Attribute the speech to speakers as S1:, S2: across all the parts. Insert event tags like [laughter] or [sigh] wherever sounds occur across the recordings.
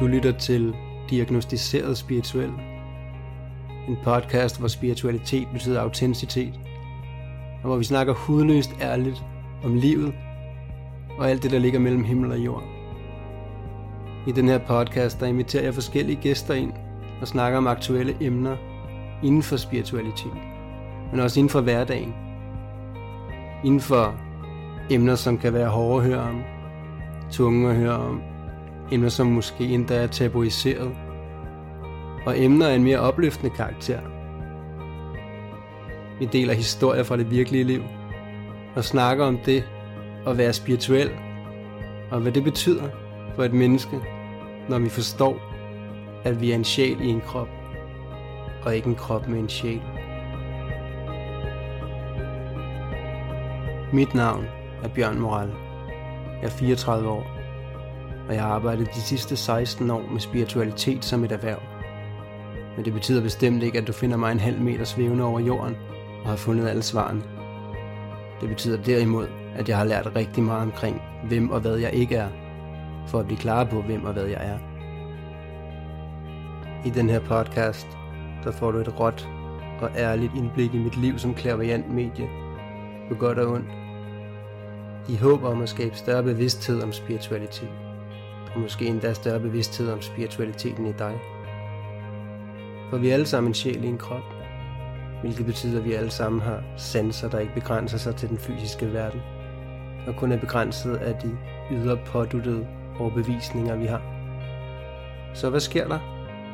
S1: Du lytter til Diagnostiseret Spirituel. En podcast, hvor spiritualitet betyder autenticitet. Og hvor vi snakker hudløst ærligt om livet og alt det, der ligger mellem himmel og jord. I den her podcast, der inviterer jeg forskellige gæster ind og snakker om aktuelle emner inden for spiritualitet, men også inden for hverdagen. Inden for emner, som kan være hårde at høre om, tunge at høre om, emner, som måske endda er tabuiseret, og emner af en mere opløftende karakter. Vi deler historier fra det virkelige liv, og snakker om det at være spirituel, og hvad det betyder for et menneske, når vi forstår, at vi er en sjæl i en krop, og ikke en krop med en sjæl. Mit navn er Bjørn Moral. Jeg er 34 år, og jeg har arbejdet de sidste 16 år med spiritualitet som et erhverv. Men det betyder bestemt ikke, at du finder mig en halv meter svævende over jorden og har fundet alle svarene. Det betyder derimod, at jeg har lært rigtig meget omkring, hvem og hvad jeg ikke er, for at blive klar på, hvem og hvad jeg er. I den her podcast, der får du et råt og ærligt indblik i mit liv som klaverjant medie, på godt og ondt, i håb om at skabe større bevidsthed om spiritualitet, og måske endda større bevidsthed om spiritualiteten i dig. For vi er alle sammen en sjæl i en krop, hvilket betyder, at vi alle sammen har sanser, der ikke begrænser sig til den fysiske verden, og kun er begrænset af de ydre påduttede overbevisninger, vi har. Så hvad sker der,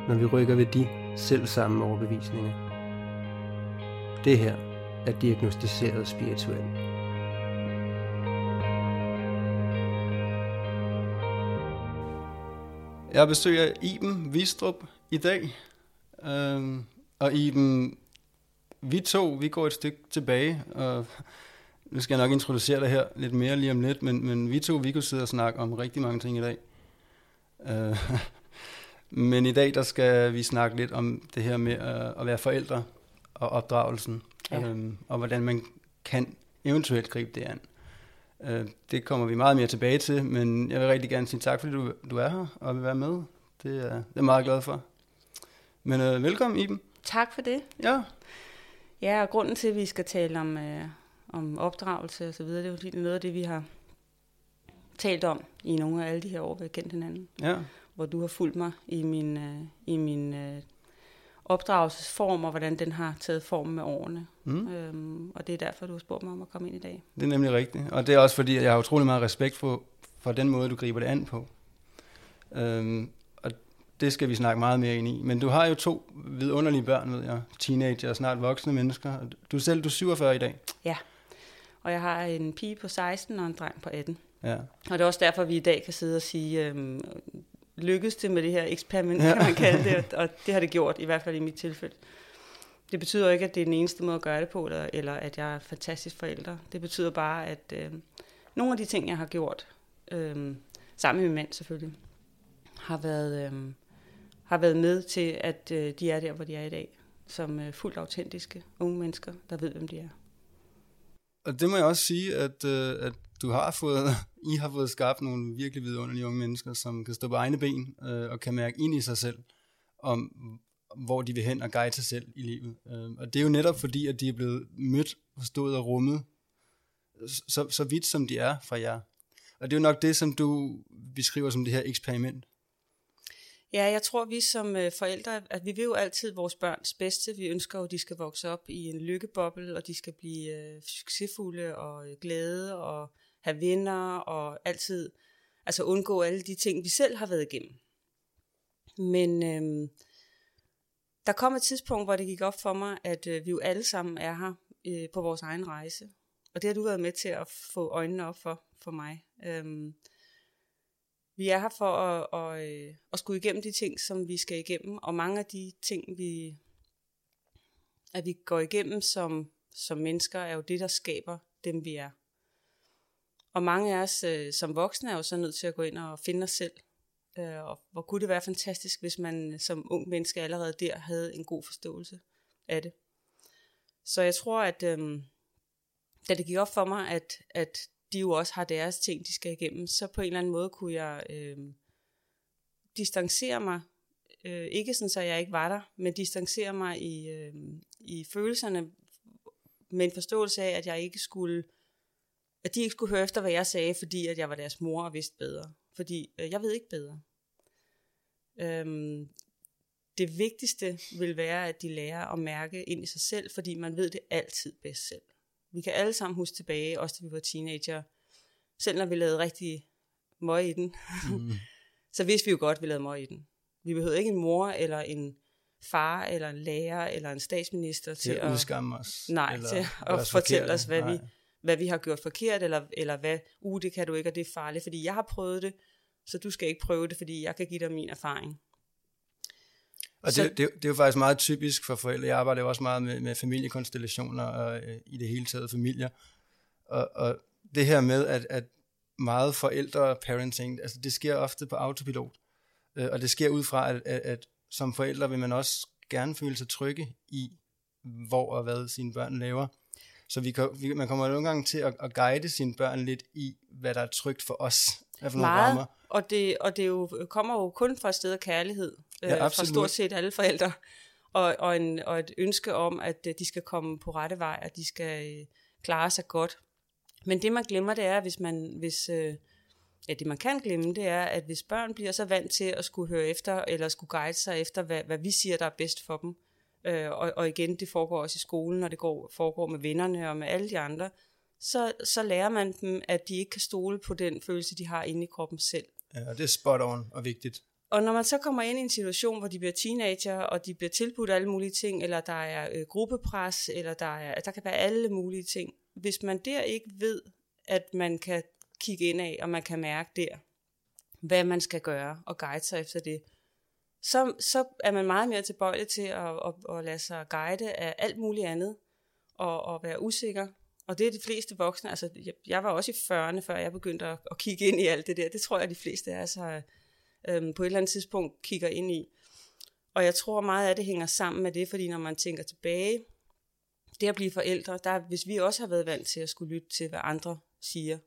S1: når vi rykker ved de selv samme overbevisninger? Det her er diagnostiseret spirituelt. Jeg har besøg af Iben Vistrup i dag. Øhm, og Iben, vi to, vi går et stykke tilbage, og nu skal jeg nok introducere dig her lidt mere lige om lidt, men, men vi to, vi kunne sidde og snakke om rigtig mange ting i dag. Øh, [laughs] men i dag, der skal vi snakke lidt om det her med at, at være forældre og opdragelsen, ja. øhm, og hvordan man kan eventuelt gribe det an. Øh, det kommer vi meget mere tilbage til, men jeg vil rigtig gerne sige tak, fordi du, du er her og vil være med. Det er, det er jeg meget glad for. Men øh, velkommen, Iben.
S2: Tak for det.
S1: Ja.
S2: Ja, og grunden til, at vi skal tale om, øh, om opdragelse og så videre, det er jo noget af det, vi har talt om i nogle af alle de her år, vi har kendt hinanden.
S1: Ja.
S2: Hvor du har fulgt mig i min, øh, i min øh, opdragelsesform, og hvordan den har taget form med årene. Mm. Øhm, og det er derfor, du har spurgt mig om at komme ind i dag.
S1: Det er nemlig rigtigt. Og det er også fordi, at jeg har utrolig meget respekt for, for den måde, du griber det an på. Øhm, og det skal vi snakke meget mere ind i. Men du har jo to vidunderlige børn, ved jeg. Teenager og snart voksne mennesker. Du selv, du er 47 i dag.
S2: Ja. Og jeg har en pige på 16 og en dreng på 18.
S1: Ja.
S2: Og det er også derfor, vi i dag kan sidde og sige, øhm, lykkedes det med det her eksperiment, ja. kan man kalde det, og det har det gjort, i hvert fald i mit tilfælde. Det betyder ikke, at det er den eneste måde at gøre det på, eller, eller at jeg er fantastisk forælder. Det betyder bare, at øh, nogle af de ting, jeg har gjort, øh, sammen med min mand selvfølgelig, har været, øh, har været med til, at øh, de er der, hvor de er i dag, som øh, fuldt autentiske unge mennesker, der ved, hvem de er.
S1: Og det må jeg også sige, at, øh, at du har fået, [laughs] I har fået skabt nogle virkelig vidunderlige unge mennesker, som kan stå på egne ben øh, og kan mærke ind i sig selv, om hvor de vil hen og guide sig selv i livet. Øh, og det er jo netop fordi, at de er blevet mødt, forstået og rummet, så, så vidt som de er fra jer. Og det er jo nok det, som du beskriver som det her eksperiment.
S2: Ja, jeg tror, vi som øh, forældre, at vi vil jo altid vores børns bedste. Vi ønsker jo, at de skal vokse op i en lykkeboble, og de skal blive øh, succesfulde og øh, glade og have venner og altid altså undgå alle de ting, vi selv har været igennem. Men øh, der kom et tidspunkt, hvor det gik op for mig, at øh, vi jo alle sammen er her øh, på vores egen rejse. Og det har du været med til at få øjnene op for, for mig. Øh, vi er her for at, at, øh, at skulle igennem de ting, som vi skal igennem, og mange af de ting, vi, at vi går igennem som, som mennesker, er jo det, der skaber dem, vi er. Og mange af os øh, som voksne er jo så nødt til at gå ind og finde os selv. Øh, og hvor kunne det være fantastisk, hvis man som ung menneske allerede der havde en god forståelse af det. Så jeg tror, at øh, da det gik op for mig, at, at de jo også har deres ting, de skal igennem, så på en eller anden måde kunne jeg øh, distancere mig, øh, ikke sådan, så jeg ikke var der, men distancere mig i, øh, i følelserne, med en forståelse af, at jeg ikke skulle, at de ikke skulle høre efter, hvad jeg sagde, fordi at jeg var deres mor og vidste bedre. Fordi øh, jeg ved ikke bedre. Øhm, det vigtigste vil være, at de lærer at mærke ind i sig selv, fordi man ved det altid bedst selv. Vi kan alle sammen huske tilbage, også da vi var teenager, selv når vi lavede rigtig møg i den, mm. [laughs] så vidste vi jo godt, at vi lavede møg i den. Vi behøvede ikke en mor eller en far eller en lærer eller en statsminister til,
S1: til at udskamme os.
S2: Nej, eller til at fortælle os, hvad vi, hvad vi har gjort forkert, eller, eller hvad, uh, det kan du ikke, og det er farligt, fordi jeg har prøvet det, så du skal ikke prøve det, fordi jeg kan give dig min erfaring.
S1: Og så, det, det, det er jo faktisk meget typisk for forældre. Jeg arbejder jo også meget med, med familiekonstellationer og øh, i det hele taget familier. Og, og det her med, at, at meget forældre parenting, altså det sker ofte på autopilot. Øh, og det sker ud fra, at, at, at som forældre vil man også gerne føle sig trygge i, hvor og hvad sine børn laver. Så vi, kan, vi, man kommer nogle gange til at, at guide sine børn lidt i, hvad der er trygt for os. Hvad for
S2: Meget, nogle og det, og det jo, kommer jo kun fra et sted af kærlighed, ja, øh, fra stort set alle forældre, og, og, en, og et ønske om, at øh, de skal komme på rette vej, at de skal øh, klare sig godt. Men det man glemmer, det er, hvis man, hvis, øh, ja, det man kan glemme, det er, at hvis børn bliver så vant til at skulle høre efter, eller skulle guide sig efter, hvad, hvad vi siger, der er bedst for dem, øh, og, og igen, det foregår også i skolen, og det går, foregår med vennerne og med alle de andre, så, så lærer man dem, at de ikke kan stole på den følelse, de har inde i kroppen selv.
S1: Ja, det er spot on og vigtigt.
S2: Og når man så kommer ind i en situation, hvor de bliver teenager, og de bliver tilbudt alle mulige ting, eller der er øh, gruppepres, eller der, er, der kan være alle mulige ting. Hvis man der ikke ved, at man kan kigge ind af, og man kan mærke der, hvad man skal gøre, og guide sig efter det, så, så er man meget mere tilbøjelig til at, at, at lade sig guide af alt muligt andet, og, og være usikker. Og det er de fleste voksne, altså jeg, jeg var også i 40'erne, før jeg begyndte at, at kigge ind i alt det der. Det tror jeg, de fleste er, så øhm, på et eller andet tidspunkt kigger ind i. Og jeg tror meget af det hænger sammen med det, fordi når man tænker tilbage, det at blive forældre, der, hvis vi også har været vant til at skulle lytte til, hvad andre siger,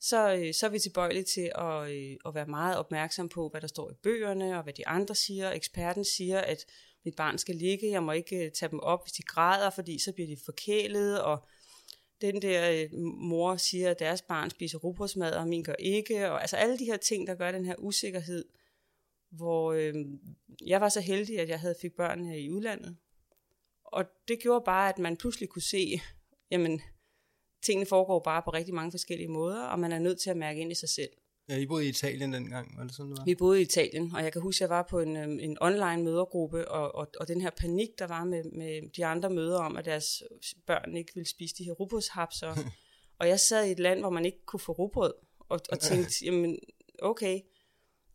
S2: så, øh, så er vi tilbøjelige til at, øh, at være meget opmærksom på, hvad der står i bøgerne, og hvad de andre siger. Eksperten siger, at mit barn skal ligge, jeg må ikke øh, tage dem op, hvis de græder, fordi så bliver de forkælet, og den der øh, mor siger, at deres barn spiser rugbrødsmad, og min gør ikke, og altså alle de her ting, der gør den her usikkerhed, hvor øh, jeg var så heldig, at jeg havde fik børn her i udlandet, og det gjorde bare, at man pludselig kunne se, jamen, tingene foregår bare på rigtig mange forskellige måder, og man er nødt til at mærke ind i sig selv.
S1: Ja, I boede i Italien dengang, var det sådan, det var?
S2: Vi boede i Italien, og jeg kan huske, at jeg var på en, øhm, en online mødergruppe, og, og, og den her panik, der var med, med de andre møder om, at deres børn ikke ville spise de her rugbrødshapser. [laughs] og jeg sad i et land, hvor man ikke kunne få rugbrød, og, og tænkte, [laughs] jamen okay,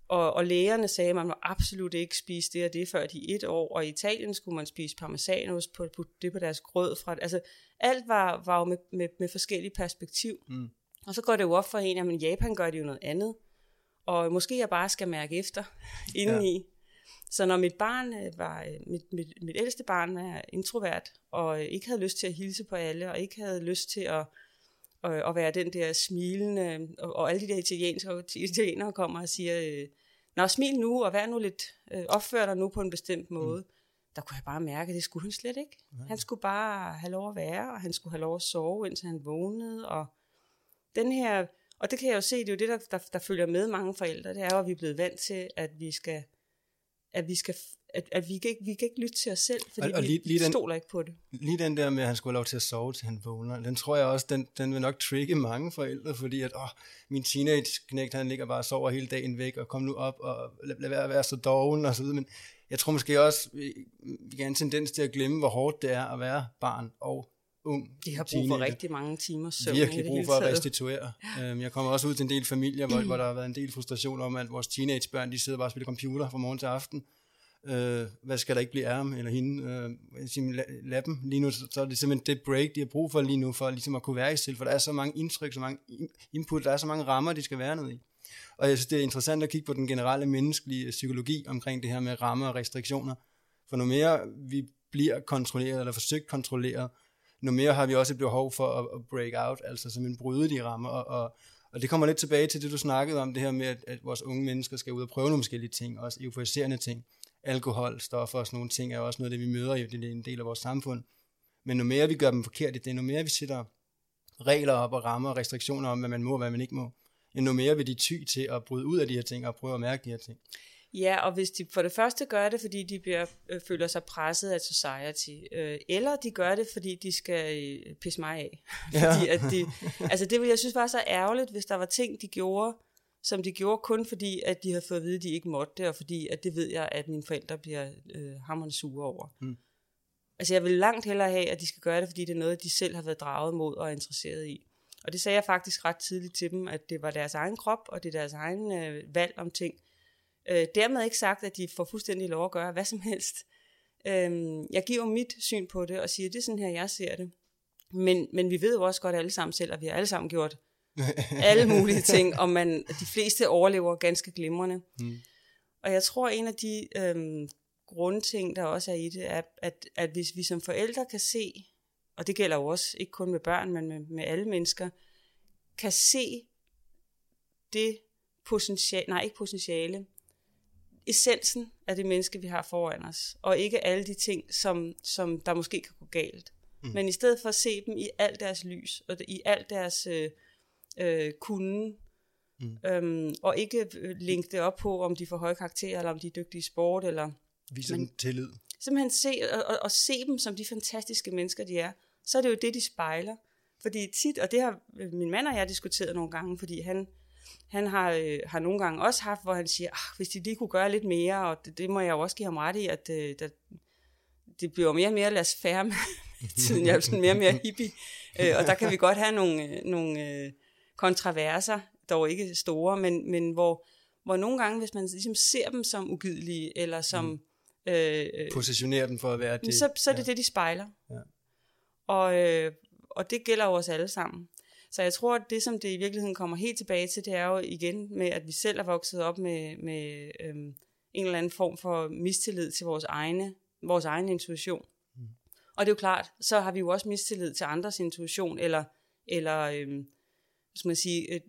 S2: og, og lægerne sagde, at man må absolut ikke spise det og det, før de et år. Og i Italien skulle man spise parmesanost på, på det på deres grød. Fra, altså, alt var, var jo med, med, med forskellige perspektiv. Mm. Og så går det jo op for en, at Japan gør det jo noget andet. Og måske jeg bare skal mærke efter [laughs] indeni. Ja. Så når mit barn øh, var, øh, mit, mit, mit ældste barn er introvert, og ikke havde lyst til at hilse på alle, og ikke havde lyst til at, at, at være den der smilende, og, og alle de der italienske italienere kommer og siger, Nå, smil nu, og vær nu lidt, øh, opfør dig nu på en bestemt måde. Mm. Der kunne jeg bare mærke, at det skulle han slet ikke. Ja. Han skulle bare have lov at være, og han skulle have lov at sove, indtil han vågnede. Og den her, og det kan jeg jo se, det er jo det, der, der, der følger med mange forældre, det er jo, at vi er blevet vant til, at vi skal, at vi skal at, at vi, kan ikke, vi kan ikke lytte til os selv, fordi og, og lige, vi lige den, stoler ikke på det.
S1: Lige den der med, at han skulle have lov til at sove, til han vågner, den tror jeg også, den, den vil nok trigge mange forældre, fordi at, åh, min teenage-knægt, han ligger bare og sover hele dagen væk, og kom nu op, og lad, lad være at være så doven, og så videre, men jeg tror måske også, vi, vi har en tendens til at glemme, hvor hårdt det er at være barn og ung
S2: De har brug teenager. for rigtig mange timer søvn
S1: Virkelig brug for at restituere. Øhm, jeg kommer også ud til en del familier, hvor, hvor der har været en del frustration om, at vores teenagebørn, de sidder bare og spiller computer fra morgen til aften, øh, hvad skal der ikke blive af ham eller hende, øh, sige, lad, lad dem lige nu, så, så er det simpelthen det break, de har brug for lige nu, for ligesom at kunne være i selv, for der er så mange indtryk, så mange input, der er så mange rammer, de skal være nede i. Og jeg synes, det er interessant at kigge på den generelle menneskelige psykologi omkring det her med rammer og restriktioner, for nu mere vi bliver kontrolleret, eller forsøgt kontrolleret, nu mere har vi også et behov for at, at break out, altså simpelthen bryde de rammer, og, og, Og det kommer lidt tilbage til det, du snakkede om, det her med, at, at vores unge mennesker skal ud og prøve nogle forskellige ting, også euforiserende ting. Alkohol, stoffer og sådan nogle ting er også noget, det vi møder i det er en del af vores samfund. Men nu mere vi gør dem forkert, det er nu mere vi sætter regler op og rammer og restriktioner om, hvad man må og hvad man ikke må, endnu mere vil de ty til at bryde ud af de her ting og prøve at mærke de her ting.
S2: Ja, og hvis de for det første gør det, fordi de bliver, øh, føler sig presset af society, øh, eller de gør det, fordi de skal øh, pisse mig af. [laughs] Ja. fordi at de, altså det vil jeg synes var så ærgerligt, hvis der var ting, de gjorde, som de gjorde kun fordi, at de havde fået at vide, at de ikke måtte det, og fordi, at det ved jeg, at mine forældre bliver øh, hammerende sure over. Mm. Altså jeg vil langt hellere have, at de skal gøre det, fordi det er noget, de selv har været draget mod og er interesseret i. Og det sagde jeg faktisk ret tidligt til dem, at det var deres egen krop, og det er deres egen øh, valg om ting. Øh, dermed ikke sagt, at de får fuldstændig lov at gøre hvad som helst. Øh, jeg giver mit syn på det, og siger, det er sådan her, jeg ser det. Men, men vi ved jo også godt alle sammen selv, at vi har alle sammen gjort [laughs] alle mulige ting, og man, de fleste overlever ganske glimrende. Mm. Og jeg tror, en af de øh, grundting, der også er i det, er, at, at hvis vi som forældre kan se, og det gælder jo også ikke kun med børn, men med, med alle mennesker, kan se det potentiale, nej ikke potentiale, essensen af det menneske, vi har foran os, og ikke alle de ting, som, som der måske kan gå galt. Mm. Men i stedet for at se dem i alt deres lys, og i alt deres øh, øh, kunde, mm. øhm, og ikke øh, linke det op på, om de får høje karakterer, eller om de er dygtige i sport, eller...
S1: Vise dem tillid.
S2: Simpelthen se, og, og, og se dem som de fantastiske mennesker, de er. Så er det jo det, de spejler. Fordi tit, og det har min mand og jeg diskuteret nogle gange, fordi han han har, øh, har nogle gange også haft, hvor han siger, ah, hvis de lige kunne gøre lidt mere, og det, det må jeg jo også give ham ret i, at øh, der, det bliver mere og mere lad os færre [laughs] med tiden. Jeg er sådan mere og mere hippie, øh, og der kan vi godt have nogle, øh, nogle øh, kontroverser, dog ikke store, men, men hvor, hvor nogle gange, hvis man ligesom ser dem som ugidelige, eller som... Mm.
S1: Øh, øh, Positionerer dem for at være det.
S2: Så, så er det ja. det, de spejler. Ja. Og, øh, og det gælder jo os alle sammen. Så jeg tror, at det, som det i virkeligheden kommer helt tilbage til, det er jo igen med, at vi selv er vokset op med, med øhm, en eller anden form for mistillid til vores egne, vores egen intuition. Mm. Og det er jo klart, så har vi jo også mistillid til andres intuition, eller, eller øhm, skal man sige, øh,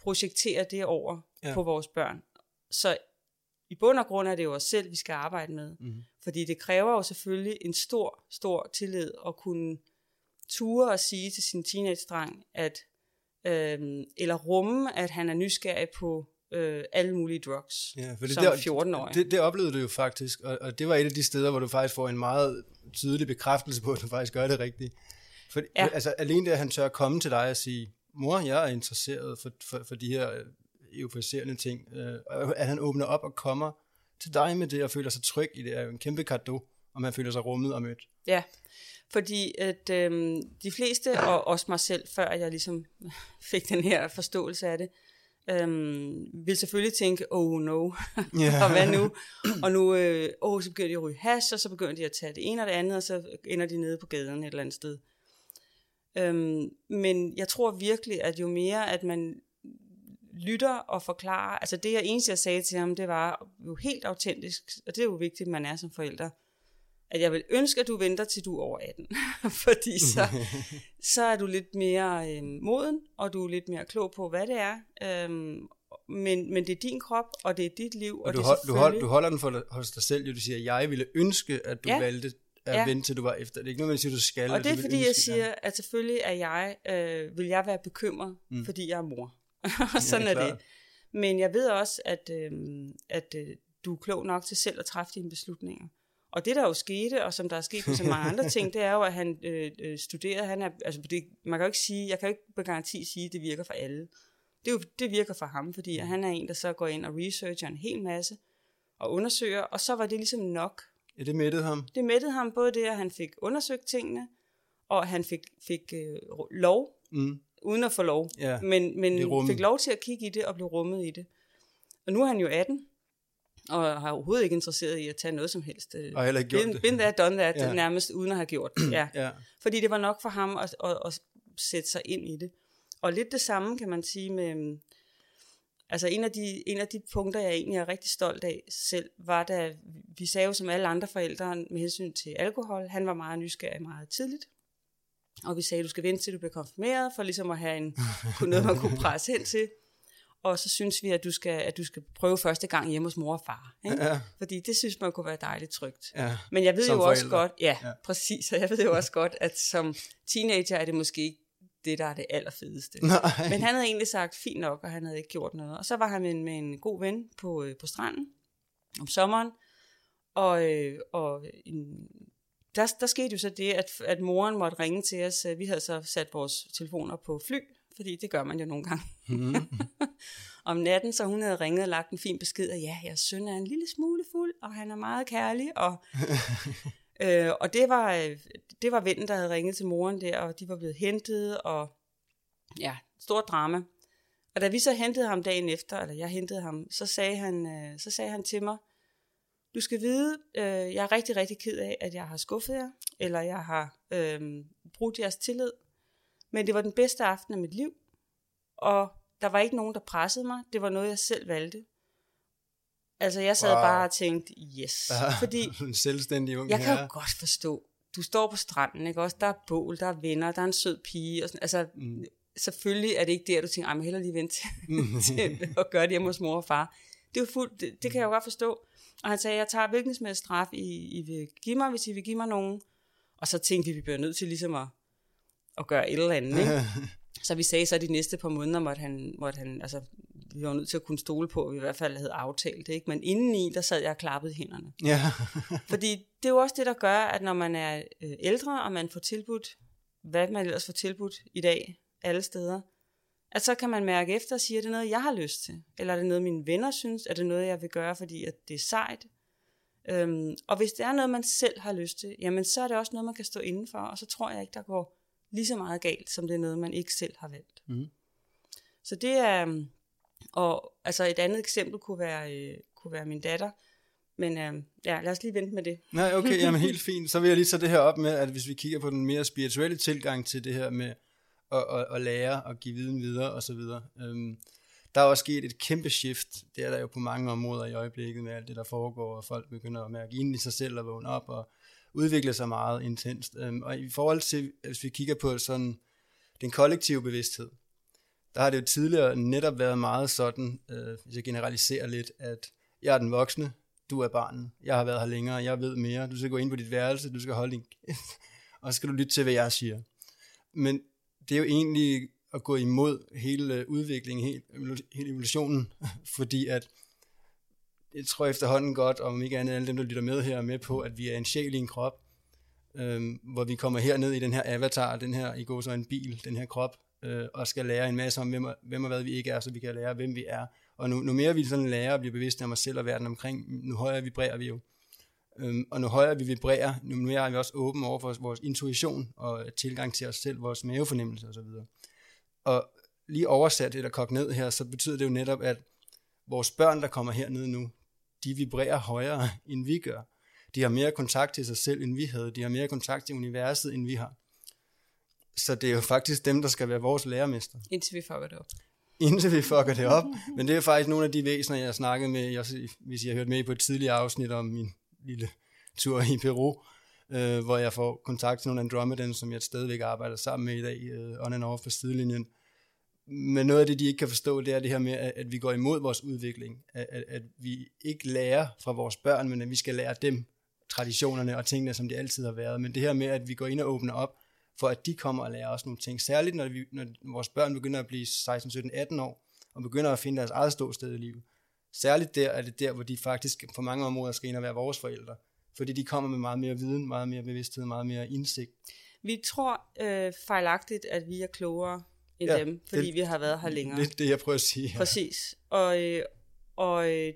S2: projektere det over ja. på vores børn. Så i bund og grund er det jo os selv, vi skal arbejde med. Mm. Fordi det kræver jo selvfølgelig en stor, stor tillid at kunne ture at sige til sin teenage-dreng, at, øh, eller rumme, at han er nysgerrig på øh, alle mulige drugs ja, for det, som 14-årig.
S1: Det, det oplevede du jo faktisk, og, og det var et af de steder, hvor du faktisk får en meget tydelig bekræftelse på, at du faktisk gør det rigtigt. For, ja. altså, alene det, at han tør at komme til dig og sige, mor, jeg er interesseret for, for, for de her øh, euforiserende ting, øh, at han åbner op og kommer til dig med det, og føler sig tryg i det, er jo en kæmpe kado, om han føler sig rummet og mødt.
S2: Ja, fordi at øhm, de fleste, og også mig selv, før jeg ligesom [laughs] fik den her forståelse af det, øhm, vil selvfølgelig tænke, oh no, [laughs] yeah. og hvad nu? Og nu, øh, oh, så begynder de at ryge hash, og så begynder de at tage det ene og det andet, og så ender de nede på gaden et eller andet sted. Øhm, men jeg tror virkelig, at jo mere, at man lytter og forklarer, altså det jeg eneste, jeg sagde til ham, det var jo helt autentisk, og det er jo vigtigt, at man er som forældre, at jeg vil ønske, at du venter til du er over 18. [laughs] Fordi så, [laughs] så er du lidt mere øh, moden, og du er lidt mere klog på, hvad det er. Øhm, men, men det er din krop, og det er dit liv. Og,
S1: og
S2: du,
S1: det hold, du, hold, du holder den for, hos dig selv, jo du siger, jeg ville ønske, at du ja. valgte at ja. vente til du var efter. Det er ikke noget, man siger, du skal.
S2: Og det er fordi, ønske, jeg siger, ja. at selvfølgelig er jeg, øh, vil jeg være bekymret, mm. fordi jeg er mor. [laughs] og sådan ja, er, er det. Men jeg ved også, at, øh, at øh, du er klog nok til selv at træffe dine beslutninger. Og det der jo skete, og som der er sket på så mange andre ting, [laughs] det er jo, at han øh, øh, studerede, han er, altså det, man kan jo ikke sige, jeg kan jo ikke på garanti sige, at det virker for alle. Det, er jo, det virker for ham, fordi mm. han er en, der så går ind og researcher en hel masse, og undersøger, og så var det ligesom nok.
S1: Ja, det mættede ham.
S2: Det mættede ham, både det, at han fik undersøgt tingene, og han fik, fik øh, lov, mm. uden at få lov, ja, men, men fik lov til at kigge i det og blive rummet i det. Og nu er han jo 18, og har overhovedet ikke interesseret i at tage noget som helst.
S1: Øh, og heller ikke gjort
S2: been, det. Been that, done that, ja. nærmest uden at have gjort det. [clears throat] Ja. ja. Fordi det var nok for ham at, at, at sætte sig ind i det. Og lidt det samme kan man sige med, mm, altså en af, de, en af de punkter, jeg egentlig er rigtig stolt af selv, var da, vi sagde jo som alle andre forældre med hensyn til alkohol, han var meget nysgerrig meget tidligt. Og vi sagde, du skal vente til du bliver konfirmeret, for ligesom at have en, noget, man kunne presse hen til. Og så synes vi, at du skal, at du skal prøve første gang hjemme hos mor og far. Ikke? Ja. Fordi det synes man kunne være dejligt trygt. Ja. Men jeg ved som jo forældre. også godt, ja, ja, præcis, og jeg ved jo også [laughs] godt, at som teenager er det måske ikke det, der er det allerfedeste. Nej. Men han havde egentlig sagt, fint nok, og han havde ikke gjort noget. Og så var han med en, med en god ven på, øh, på stranden om sommeren, og, øh, og en, der, der skete jo så det, at, at moren måtte ringe til os. Vi havde så sat vores telefoner på fly, fordi det gør man jo nogle gange. Mm. [laughs] om natten, så hun havde ringet og lagt en fin besked, at ja, jeres søn er en lille smule fuld, og han er meget kærlig, og, [laughs] øh, og det var, det var vennen, der havde ringet til moren der, og de var blevet hentet, og ja, stort drama. Og da vi så hentede ham dagen efter, eller jeg hentede ham, så sagde han, øh, så sagde han til mig, du skal vide, øh, jeg er rigtig, rigtig ked af, at jeg har skuffet jer, eller jeg har øh, brugt jeres tillid, men det var den bedste aften af mit liv, og der var ikke nogen, der pressede mig. Det var noget, jeg selv valgte. Altså, jeg sad wow. bare og tænkte, yes. Ja, [laughs] fordi
S1: en selvstændig ung
S2: Jeg kan jo godt forstå, du står på stranden, ikke også? Der er bål, der er venner, der er en sød pige. Og sådan, altså, mm. selvfølgelig er det ikke der, du tænker, jeg må hellere lige vente til, [laughs] til at gøre det hjemme hos mor og far. Det, er jo fuldt, det, det kan jeg jo godt forstå. Og han sagde, jeg tager hvilken som straf, I, I vil give mig, hvis I vil give mig nogen. Og så tænkte vi, vi bliver nødt til ligesom at, at gøre et eller andet. Ikke? [laughs] så vi sagde så, at de næste par måneder måtte han, måtte han altså, vi var nødt til at kunne stole på, at vi i hvert fald havde aftalt det. Ikke? Men indeni, der sad jeg og klappede hænderne. Ja. [laughs] Fordi det er jo også det, der gør, at når man er øh, ældre, og man får tilbudt, hvad man ellers får tilbudt i dag, alle steder, at så kan man mærke efter og sige, er det noget, jeg har lyst til? Eller er det noget, mine venner synes? Er det noget, jeg vil gøre, fordi at det er sejt? Øhm, og hvis det er noget, man selv har lyst til, jamen så er det også noget, man kan stå indenfor, og så tror jeg ikke, der går lige så meget galt, som det er noget, man ikke selv har valgt. Mm. Så det er, øhm, og altså et andet eksempel kunne være, øh, kunne være min datter, men øh, ja, lad os lige vente med det.
S1: Nej, okay, jamen [laughs] helt fint. Så vil jeg lige tage det her op med, at hvis vi kigger på den mere spirituelle tilgang til det her med at, at, at lære og give viden videre og så videre. Øhm, der er også sket et kæmpe shift. Det er der jo på mange områder i øjeblikket med alt det, der foregår, og folk begynder at mærke ind i sig selv og vågne op og udvikle sig meget intenst. Øhm, og i forhold til, hvis vi kigger på sådan den kollektive bevidsthed, der har det jo tidligere netop været meget sådan, øh, hvis jeg generaliserer lidt, at jeg er den voksne, du er barnet, jeg har været her længere, jeg ved mere, du skal gå ind på dit værelse, du skal holde din og så skal du lytte til, hvad jeg siger. Men det er jo egentlig at gå imod hele udviklingen, hele, hele evolutionen, [laughs] fordi at jeg tror efterhånden godt, om ikke andet alle dem, der lytter med her, er med på, at vi er en sjæl i en krop, øh, hvor vi kommer herned i den her avatar, den her, i går så en bil, den her krop, øh, og skal lære en masse om, hvem og, hvem og hvad vi ikke er, så vi kan lære, hvem vi er. Og nu, nu mere vi sådan lærer og bliver bevidste om os selv og verden omkring, nu højere vibrerer vi jo. Øhm, og nu højere vi vibrerer, nu mere er vi også åbne over for vores intuition og tilgang til os selv, vores mavefornemmelse osv. Og lige oversat eller kogt ned her, så betyder det jo netop, at vores børn, der kommer hernede nu, de vibrerer højere, end vi gør. De har mere kontakt til sig selv, end vi havde. De har mere kontakt til universet, end vi har. Så det er jo faktisk dem, der skal være vores lærermester.
S2: Indtil vi fucker det op.
S1: Indtil vi fucker det op. Men det er faktisk nogle af de væsener, jeg har snakket med, jeg, hvis jeg har hørt med på et tidligere afsnit om min lille tur i Peru, øh, hvor jeg får kontakt til nogle Andromedans, som jeg stadigvæk arbejder sammen med i dag, øh, on and off på sidelinjen. Men noget af det, de ikke kan forstå, det er det her med, at, at vi går imod vores udvikling. At, at, at vi ikke lærer fra vores børn, men at vi skal lære dem traditionerne og tingene, som de altid har været. Men det her med, at vi går ind og åbner op, for at de kommer og lærer os nogle ting. Særligt når, vi, når vores børn begynder at blive 16, 17, 18 år, og begynder at finde deres eget ståsted i livet. Særligt der er det der, hvor de faktisk på mange områder skal ind og være vores forældre. Fordi de kommer med meget mere viden, meget mere bevidsthed, meget mere indsigt.
S2: Vi tror øh, fejlagtigt, at vi er klogere end ja, dem, fordi det, vi har været her længere.
S1: Det er det, jeg prøver at sige.
S2: Ja. Præcis. Og, øh, og øh,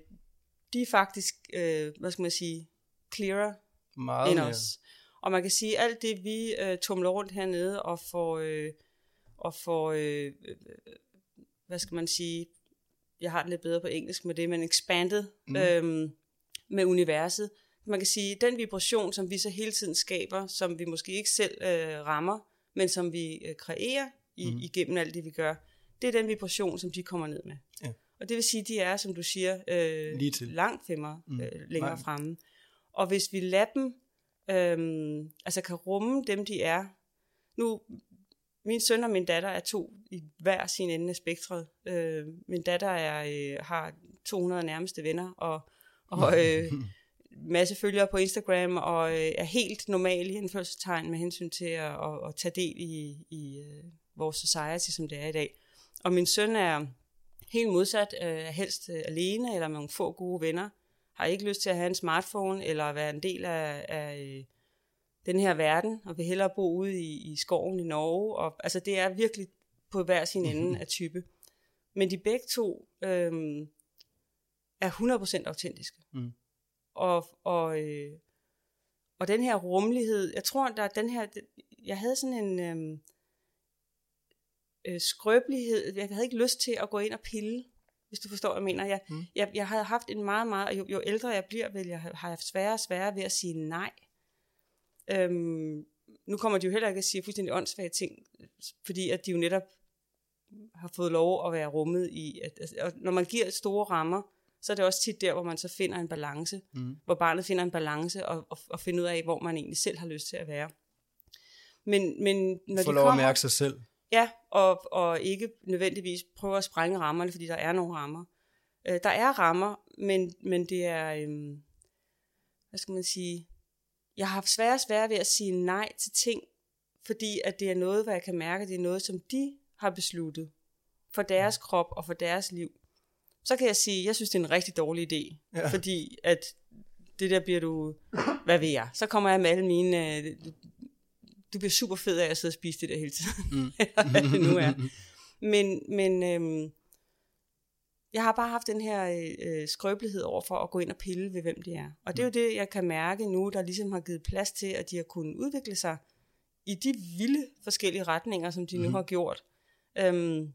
S2: de er faktisk, øh, hvad skal man sige, clearer
S1: meget
S2: end mere. os. Og man kan sige, at alt det, vi øh, tumler rundt hernede og får, øh, og får øh, øh, hvad skal man sige, jeg har det lidt bedre på engelsk med det, men expanded mm. øh, med universet. Man kan sige, den vibration, som vi så hele tiden skaber, som vi måske ikke selv øh, rammer, men som vi øh, kreerer i, mm. igennem alt det, vi gør, det er den vibration, som de kommer ned med. Ja. Og det vil sige, de er, som du siger, øh, Lige til. langt femmer, mm. øh, længere Nej. fremme. Og hvis vi lader dem øhm, altså kan rumme dem, de er, nu, min søn og min datter er to i hver sin ende af spektret. Øh, min datter er, øh, har 200 nærmeste venner, og, og øh, [laughs] masse følgere på Instagram, og øh, er helt normal i indførselstegn med hensyn til at, at, at tage del i, i øh, vores society, som det er i dag. Og min søn er helt modsat, øh, helst øh, alene eller med nogle få gode venner, har ikke lyst til at have en smartphone eller være en del af, af øh, den her verden, og vil hellere bo ude i, i skoven i Norge. Og, altså det er virkelig på hver sin [laughs] ende af type. Men de begge to øh, er 100% autentiske. Mm. Og, og, øh, og den her rummelighed, jeg tror, der er den her, jeg havde sådan en øh, øh, skrøbelighed, jeg havde ikke lyst til at gå ind og pille, hvis du forstår, hvad jeg mener. Jeg, mm. jeg, jeg havde haft en meget, meget, jo, jo ældre jeg bliver, vil jeg have haft sværere og sværere ved at sige nej. Øhm, nu kommer de jo heller ikke at sige fuldstændig åndssvage ting, fordi at de jo netop har fået lov at være rummet i, at, altså, og når man giver store rammer, så er det også tit der, hvor man så finder en balance, mm. hvor barnet finder en balance og, og, og finder ud af, hvor man egentlig selv har lyst til at være. Men, men når
S1: Få
S2: de
S1: lov
S2: kommer,
S1: at mærke sig selv.
S2: Ja, og, og ikke nødvendigvis prøve at sprænge rammerne, fordi der er nogle rammer. Øh, der er rammer, men, men det er, øh, hvad skal man sige, jeg har haft svære og svære ved at sige nej til ting, fordi at det er noget, hvad jeg kan mærke, det er noget, som de har besluttet for deres krop og for deres liv så kan jeg sige, jeg synes, det er en rigtig dårlig idé. Ja. Fordi at det der bliver du, hvad ved jeg, så kommer jeg med alle mine, øh, du bliver super fed af at sidde og spise det der hele tiden. Mm. [laughs] det nu er. Men, men øhm, jeg har bare haft den her øh, skrøbelighed over for at gå ind og pille ved, hvem det er. Og det er jo det, jeg kan mærke nu, der ligesom har givet plads til, at de har kunnet udvikle sig i de vilde forskellige retninger, som de mm. nu har gjort. Øhm,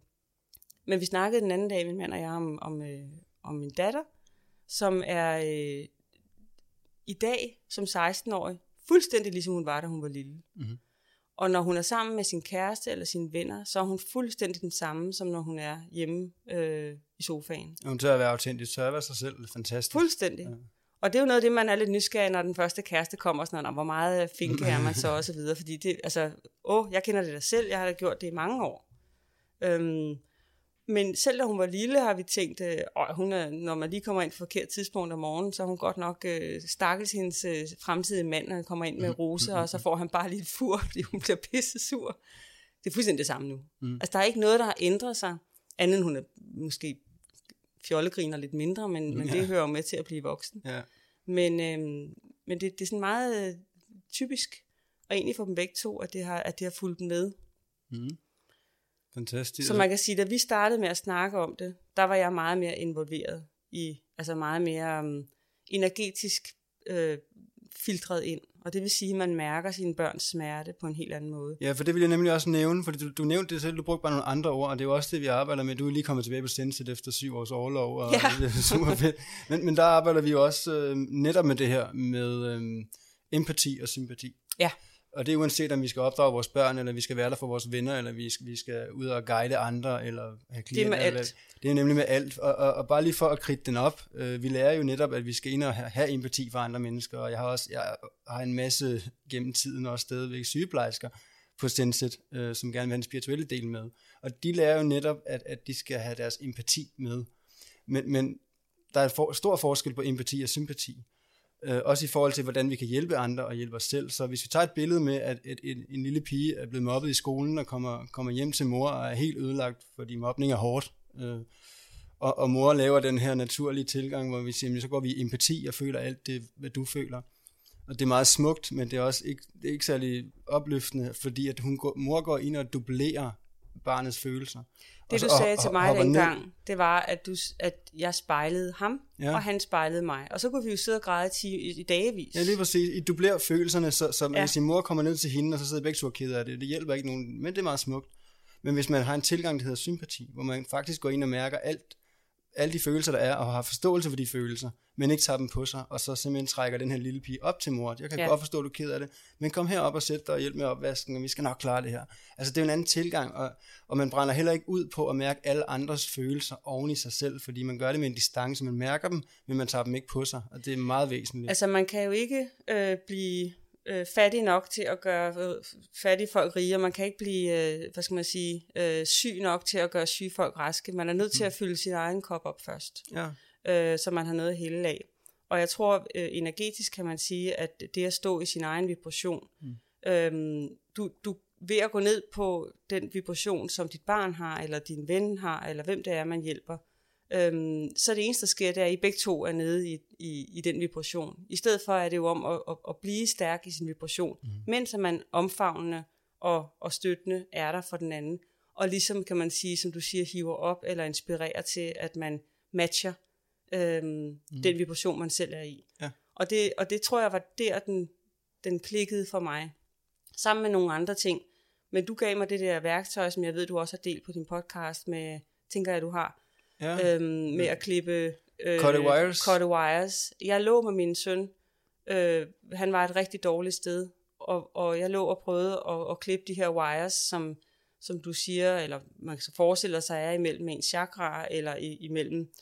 S2: men vi snakkede den anden dag, min mand og jeg, om, om, øh, om min datter, som er øh, i dag som 16-årig fuldstændig ligesom hun var, da hun var lille. Mm-hmm. Og når hun er sammen med sin kæreste eller sine venner, så er hun fuldstændig den samme, som når hun er hjemme øh, i sofaen.
S1: Hun tør at være autentisk, tør at være sig selv. Fantastisk.
S2: Fuldstændig. Ja. Og det er jo noget af det, man er lidt nysgerrig, når den første kæreste kommer, sådan, og hvor meget finke er man så, [laughs] og så videre. Fordi det, altså, åh, jeg kender det da selv, jeg har da gjort det i mange år. Øhm, men selv da hun var lille, har vi tænkt, øh, hun er, når man lige kommer ind på forkert tidspunkt om morgenen, så er hun godt nok øh, stakkels hendes øh, fremtidige mand, når han kommer ind med mm, roser, mm, og så får han bare lidt fur, [laughs] fordi hun bliver pisse sur. Det er fuldstændig det samme nu. Mm. Altså, der er ikke noget, der har ændret sig, andet end hun er måske fjollegriner lidt mindre, men, men ja. det hører jo med til at blive voksen. Ja. Men, øh, men det, det er sådan meget øh, typisk, og egentlig for dem begge to, at det har, at det har fulgt med. Mm.
S1: Fantastisk.
S2: Så man kan sige, da vi startede med at snakke om det, der var jeg meget mere involveret i, altså meget mere um, energetisk øh, filtret ind. Og det vil sige, at man mærker sine børns smerte på en helt anden måde.
S1: Ja, for det vil jeg nemlig også nævne, for du, du nævnte det selv, du brugte bare nogle andre ord, og det er jo også det, vi arbejder med. Du er lige kommet tilbage på Sensit efter syv års overlov, og ja. [laughs] det er super fedt. Men, men der arbejder vi jo også øh, netop med det her, med øh, empati og sympati.
S2: Ja.
S1: Og det er uanset, om vi skal opdrage vores børn, eller vi skal være der for vores venner, eller vi skal, vi skal ud og guide andre, eller have klienter.
S2: Det er med
S1: eller,
S2: alt.
S1: Det er nemlig med alt. Og, og, og bare lige for at kridte den op, øh, vi lærer jo netop, at vi skal ind og have, have empati for andre mennesker, og jeg har også jeg har en masse gennem tiden også stadigvæk sygeplejersker på Senset, øh, som gerne vil have den spirituelle del med. Og de lærer jo netop, at, at de skal have deres empati med. Men, men der er for, stor forskel på empati og sympati. Øh, også i forhold til, hvordan vi kan hjælpe andre og hjælpe os selv. Så hvis vi tager et billede med, at et, et, en lille pige er blevet mobbet i skolen og kommer, kommer hjem til mor og er helt ødelagt, fordi mobning er hårdt, øh, og, og mor laver den her naturlige tilgang, hvor vi siger, så går vi i empati og føler alt det, hvad du føler. Og det er meget smukt, men det er også ikke, det er ikke særlig opløftende, fordi at hun går, mor går ind og dublerer barnets følelser.
S2: Det
S1: så,
S2: du sagde og, til mig dengang, det var, at, du, at jeg spejlede ham, ja. og han spejlede mig. Og så kunne vi jo sidde og græde i, i dagevis.
S1: Ja, lige præcis. I dublerer følelserne, så, så ja. hvis sin mor kommer ned til hende, og så sidder begge to og keder af det, det hjælper ikke nogen, men det er meget smukt. Men hvis man har en tilgang, der hedder sympati, hvor man faktisk går ind og mærker alt, alle de følelser, der er, og har forståelse for de følelser, men ikke tager dem på sig, og så simpelthen trækker den her lille pige op til mor. Jeg kan ja. godt forstå, at du er ked af det, men kom herop og sæt dig og hjælp med opvasken, og vi skal nok klare det her. Altså det er en anden tilgang, og, og man brænder heller ikke ud på at mærke alle andres følelser oven i sig selv, fordi man gør det med en distance, man mærker dem, men man tager dem ikke på sig, og det er meget væsentligt.
S2: Altså man kan jo ikke øh, blive øh, fattig nok til at gøre øh, fattige folk rige, og man kan ikke blive, øh, hvad skal man sige, øh, syg nok til at gøre syge folk raske. Man er nødt til at fylde sin egen kop op først,
S1: Ja.
S2: øh, så man har noget hælde af. Og jeg tror, øh, energetisk kan man sige, at det at stå i sin egen vibration, mm. øhm, du, du ved at gå ned på den vibration, som dit barn har, eller din ven har, eller hvem det er, man hjælper, øhm, så det eneste, der sker, det er, at I begge to er nede i, i, i den vibration. I stedet for er det jo om at, at, at blive stærk i sin vibration, mm. mens man omfavnende og, og støttende er der for den anden. Og ligesom kan man sige, som du siger, hiver op eller inspirerer til, at man matcher øhm, mm. den vibration, man selv er i.
S1: Ja.
S2: Og, det, og det tror jeg var der, den, den klikkede for mig. Sammen med nogle andre ting. Men du gav mig det der værktøj, som jeg ved, du også har delt på din podcast med, tænker jeg, du har,
S1: ja.
S2: øhm, med at klippe øh,
S1: Cutte wires.
S2: cutte wires. Jeg lå med min søn. Øh, han var et rigtig dårligt sted. Og, og jeg lå og prøvede at, at klippe de her wires, som, som du siger, eller man så forestille sig, er imellem ens chakra, eller i, imellem,